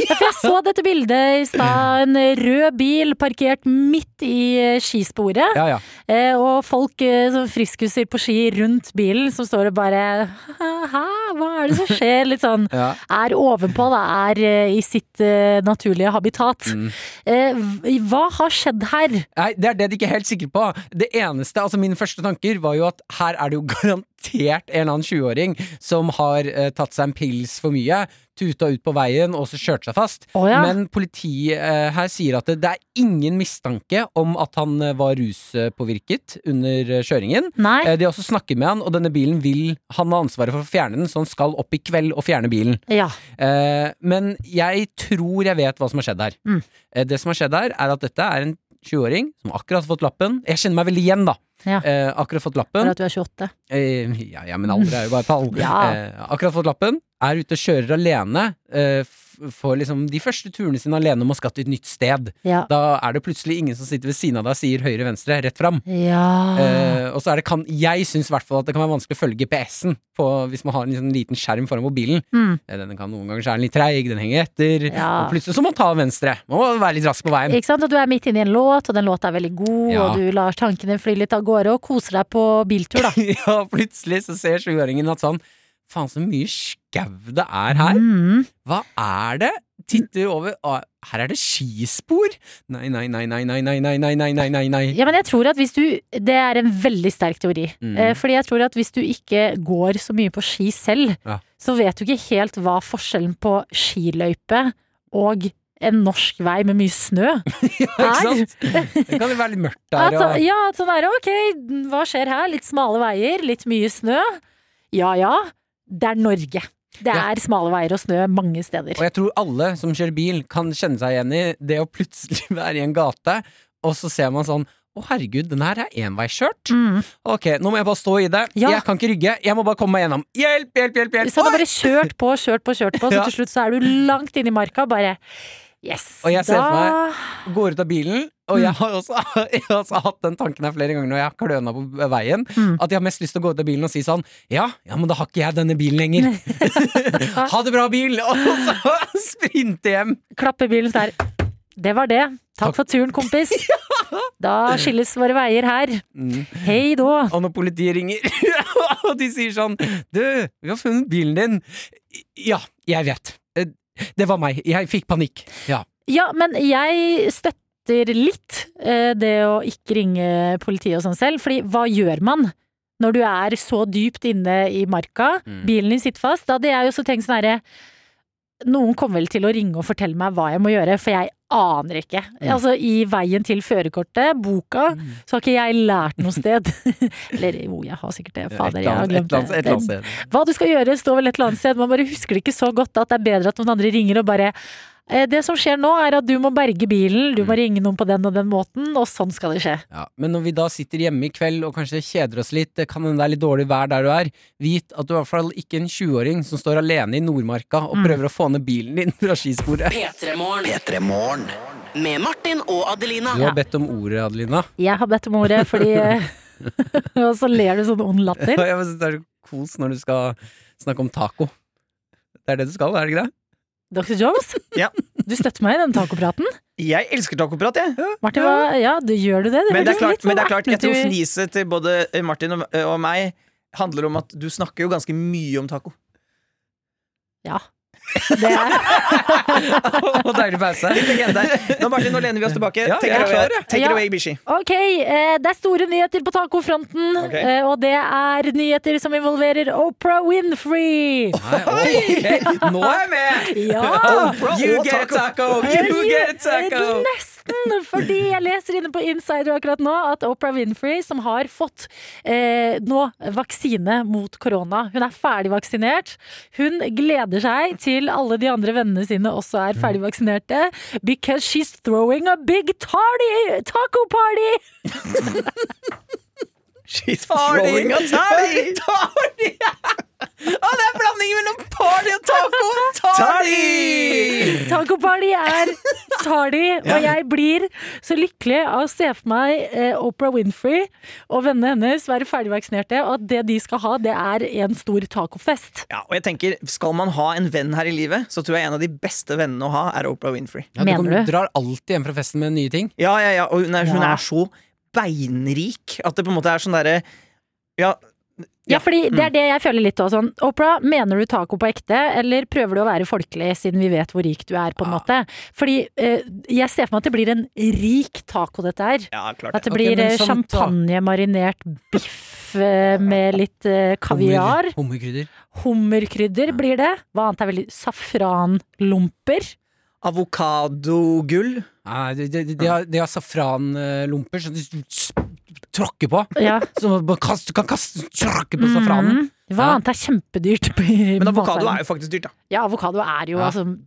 Ja, for jeg så dette bildet i stad. En rød bil parkert midt i eh, skisporet. Ja, ja. Eh, og folk eh, som friskuser på ski rundt bilen, som står og bare Hæ, hva er det som skjer? Litt sånn er ovenpå, da. Er i sitt naturlige habitat. Mm. Hva har skjedd her? Nei, det er det de ikke er helt sikre på. Det eneste, altså Mine første tanker var jo at her er det jo garantert en eller annen 20-åring som har eh, tatt seg en pils for mye, tuta ut på veien og så kjørt seg fast. Oh, ja. Men politiet eh, her sier at det, det er ingen mistanke om at han eh, var ruspåvirket under eh, kjøringen. Eh, de har også snakket med han, og denne bilen vil Han ha ansvaret for å fjerne den, så han skal opp i kveld og fjerne bilen. Ja. Eh, men jeg tror jeg vet hva som har skjedd her. Mm. Det som har skjedd her, er at dette er en 20-åring som akkurat har fått lappen. Jeg kjenner meg veldig igjen, da. Ja. Eh, akkurat fått For lappen. at du er 28. Eh, ja, ja, men alder er jo bare tall. Ja. eh, akkurat fått lappen. Er ute og kjører alene. Eh, f- får liksom de første turene sine alene om å skal til et nytt sted. Ja. Da er det plutselig ingen som sitter ved siden av deg og sier høyre-venstre, rett fram. Ja. Eh, og så er det kan, Jeg syns i hvert fall at det kan være vanskelig å følge GPS-en hvis man har en liksom liten skjerm foran mobilen. Mm. Eh, Den kan noen ganger så er den litt treig, den henger etter. Ja. Og plutselig så må man ta venstre. Man må være litt rask på veien. Ikke sant? Og du er midt inne i en låt, og den låta er veldig god, og du lar tankene fly litt av gårde og koser deg på biltur, da. ja, plutselig så ser sjuåringen at sånn Faen, så mye skau det er her. Mm. Hva er det? Titter over Å, Her er det skispor! Nei, nei, nei, nei, nei, nei, nei, nei, nei, nei, nei. Ja, men jeg tror at hvis du Det er en veldig sterk teori. Mm. Eh, fordi jeg tror at hvis du ikke går så mye på ski selv, Ja. så vet du ikke helt hva forskjellen på skiløype og en norsk vei med mye snø Ikke sant? Det kan jo være litt mørkt der. Altså, Og... ja, sånn er det. Ok, hva skjer her? Litt smale veier, litt mye snø. Ja ja, det er Norge. Det Ja. er smale veier og snø mange steder. Og jeg tror alle som kjører bil, kan kjenne seg igjen i det å plutselig være i en gate, og så ser man sånn å, herregud, den her er enveiskjørt. Mm. Ok, nå må jeg bare stå i det. Ja. Jeg kan ikke rygge. Jeg må bare komme meg gjennom. Hjelp, hjelp, hjelp! hjelp. Så hadde bare kjørt på, kjørt på, kjørt på, så Ja. til slutt så er du langt inne i marka. Bare yes, Og jeg ser da for meg Går ut av bilen, og jeg har også, jeg har også hatt den tanken her flere ganger når jeg har kløna på veien, Mm. at jeg har mest lyst til å gå ut av bilen og si sånn Ja, ja, men da har ikke jeg denne bilen lenger. ha det bra, bil! Og så sprinte hjem. Klappe bilen der. Det var det. Takk for turen, kompis. Da skilles våre veier her. Mm. Hei da. Og når politiet ringer, og de sier sånn Du, vi har funnet bilen din. Ja, jeg vet. Eh, Det var meg. Jeg fikk panikk. Ja. Ja, men jeg støtter litt eh, det å ikke ringe politiet og sånn selv, fordi hva gjør man? Når du er så dypt inne i marka, Mm. bilen din sitter fast. Da hadde jeg også tenkt sånn herre Noen kommer vel til å ringe og fortelle meg hva jeg må gjøre, for jeg aner ikke. Mm. Altså, i veien til førerkortet, boka, så har ikke jeg lært noe sted. Eller jo, jeg har sikkert det. Fader, jeg har glemt det. Hva du skal gjøre, står vel et eller annet sted. Man bare husker det ikke så godt at det er bedre at noen andre ringer og bare Det som skjer nå, er at du må berge bilen, du må Mm. ringe noen på den og den måten, og sånn skal det skje. Ja, men når vi da sitter hjemme i kveld og kanskje kjeder oss litt, det kan hende det er litt dårlig vær der du er, vit at du er i hvert fall ikke en 20-åring som står alene i Nordmarka og Mm. prøver å få ned bilen din fra skisporet. P3morgen. Med Martin og Adelina. Du har bedt om ordet, Adelina. Jeg har bedt om ordet fordi eh, Og så ler du sånn ond latter. Jeg synes det er så kos når du skal snakke om taco. Det er det du skal, er det ikke det? Dr. Jones, Ja. du støtter meg i den tacopraten. Jeg elsker tacoprat, jeg. Martin, hva, ja, du gjør du det? Men det er klart, men det er sånn klart jeg tror fniset til både Martin og, og meg handler om at du snakker jo ganske mye om taco. Ja. Det er Og deilig pause. Legende. Nå, Martin, nå lener vi oss tilbake. Ja, Take it away. Take Ja. it away Bishi. Ok, eh, det er store nyheter på tacofronten, Ok. eh, og det er nyheter som involverer Oprah Winfrey. Ok, Nå er jeg med! Ja! You get a taco! You get a taco! Nesten, fordi jeg leser inne på Insider akkurat nå at Oprah Winfrey, som har fått eh, nå vaksine mot korona, hun er ferdig vaksinert. Hun gleder seg til alle de andre vennene sine også er ferdig vaksinerte, because she's throwing a big tardy, taco party! She's throwing a tally! Å, det er blandingen mellom party og taco! Tardi! Taco party er tardy, og jeg blir så lykkelig av å se for meg eh, Oprah Winfrey og vennene hennes være ferdigvaksinerte, og at det de skal ha, det er en stor tacofest. Ja, og jeg tenker, Skal man ha en venn her i livet, så tror jeg en av de beste vennene å ha er Oprah Winfrey. Ja, du, du drar alltid hjem fra festen med nye ting. Ja, ja, ja, og hun er, hun er så beinrik at det på en måte er sånn derre Ja, Ja, fordi det mm. er det jeg føler litt også. Sånn, Oprah, mener du taco på ekte, eller prøver du å være folkelig, siden vi vet hvor rik du er, på en måte? Fordi eh, jeg ser for meg at det blir en rik taco, dette her. ja klart At det blir okay, eh, champagnemarinert biff eh, med litt eh, kaviar. Hummerkrydder. Hummerkrydder. Hummerkrydder blir det. Hva annet er veldig Safranlomper. Avokadogull. Nei, de, de, de, har, de har safranlomper som de tråkker på. Ja. Som man kast- kan kaste tråkke på safranen. Mhm. Hva Ja. annet er kjempedyrt? Men avokado er jo faktisk dyrt, da. Ja, avokado er jo Ja. altså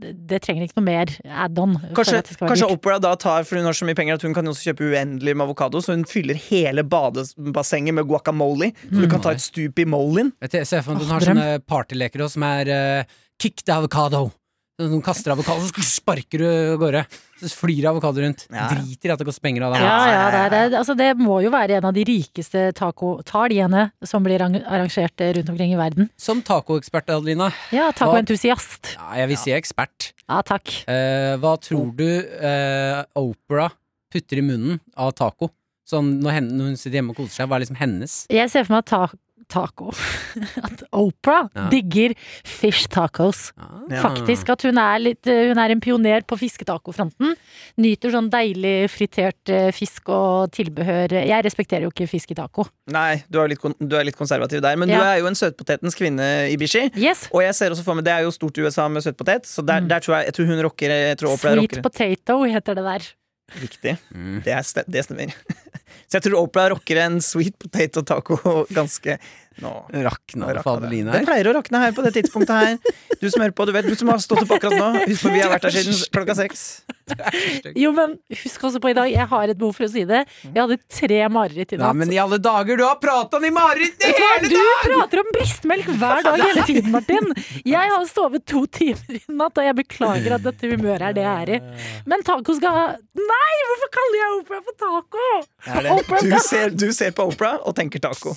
det, det trenger ikke noe mer add-on. for Kanskje, at det skal være kanskje. Opera da tar, for hun har så mye penger at hun kan også kjøpe uendelig med avokado, så hun fyller hele badebassenget med guacamole. Så du kan ta et stup i molin. Jeg ser for meg at hun har drøm. sånne partyleker også, som er uh, kick the avocado. Noen kaster avokado, så sparker du av gårde. Så flyr avokado rundt. Ja. Driter i at det koster penger av det. Ja, ja, det, er- det, altså det må jo være en av de rikeste tacotalgene som blir arrangert rundt omkring i verden. Som tacoekspert, Adelina. Ja, tacoentusiast. Ja, jeg vil si ekspert. Ja, takk. Eh, hva tror du eh, Opera putter i munnen av taco? Sånn når, henne, når hun sitter hjemme og koser seg, hva er liksom hennes? Jeg ser for meg at ta taco At Oprah Ja. digger fish tacos. Ja. Faktisk at hun er litt Hun er en pioner på fisketacofronten. Nyter sånn deilig fritert eh, fisk og tilbehør. Jeg respekterer jo ikke fisk i taco. Nei, du er, litt, du er litt konservativ der, men du er jo en søtpotetens kvinne, Ibishi. Yes. Og jeg ser også for meg, det er jo stort i USA med søtpotet, så der, der tror jeg, jeg tror hun rocker jeg tror Oprah Sweet rocker. potato heter det der. Riktig. Det, er, det stemmer. Så jeg tror Oprah rocker en sweet potato taco ganske nå. Rakna det for det. her. Det pleier å rakne her på det tidspunktet her. Du som hører på, du vet, du som har stått opp akkurat nå. Husk på, vi har vært her siden klokka seks. Jo, men husk også på i dag, jeg har et behov for å si det. Jeg hadde tre mareritt i natt. natt. men i alle dager, du har prata om de marerittene hele du Du prater om brystmelk hver dag hele tiden, Martin. Jeg har sovet to timer i natt, og jeg beklager at dette humøret er det jeg er i. Men taco skal ha Nei, hvorfor kaller jeg Opera for taco? Er det. Du, ser, du ser på Opera og tenker taco.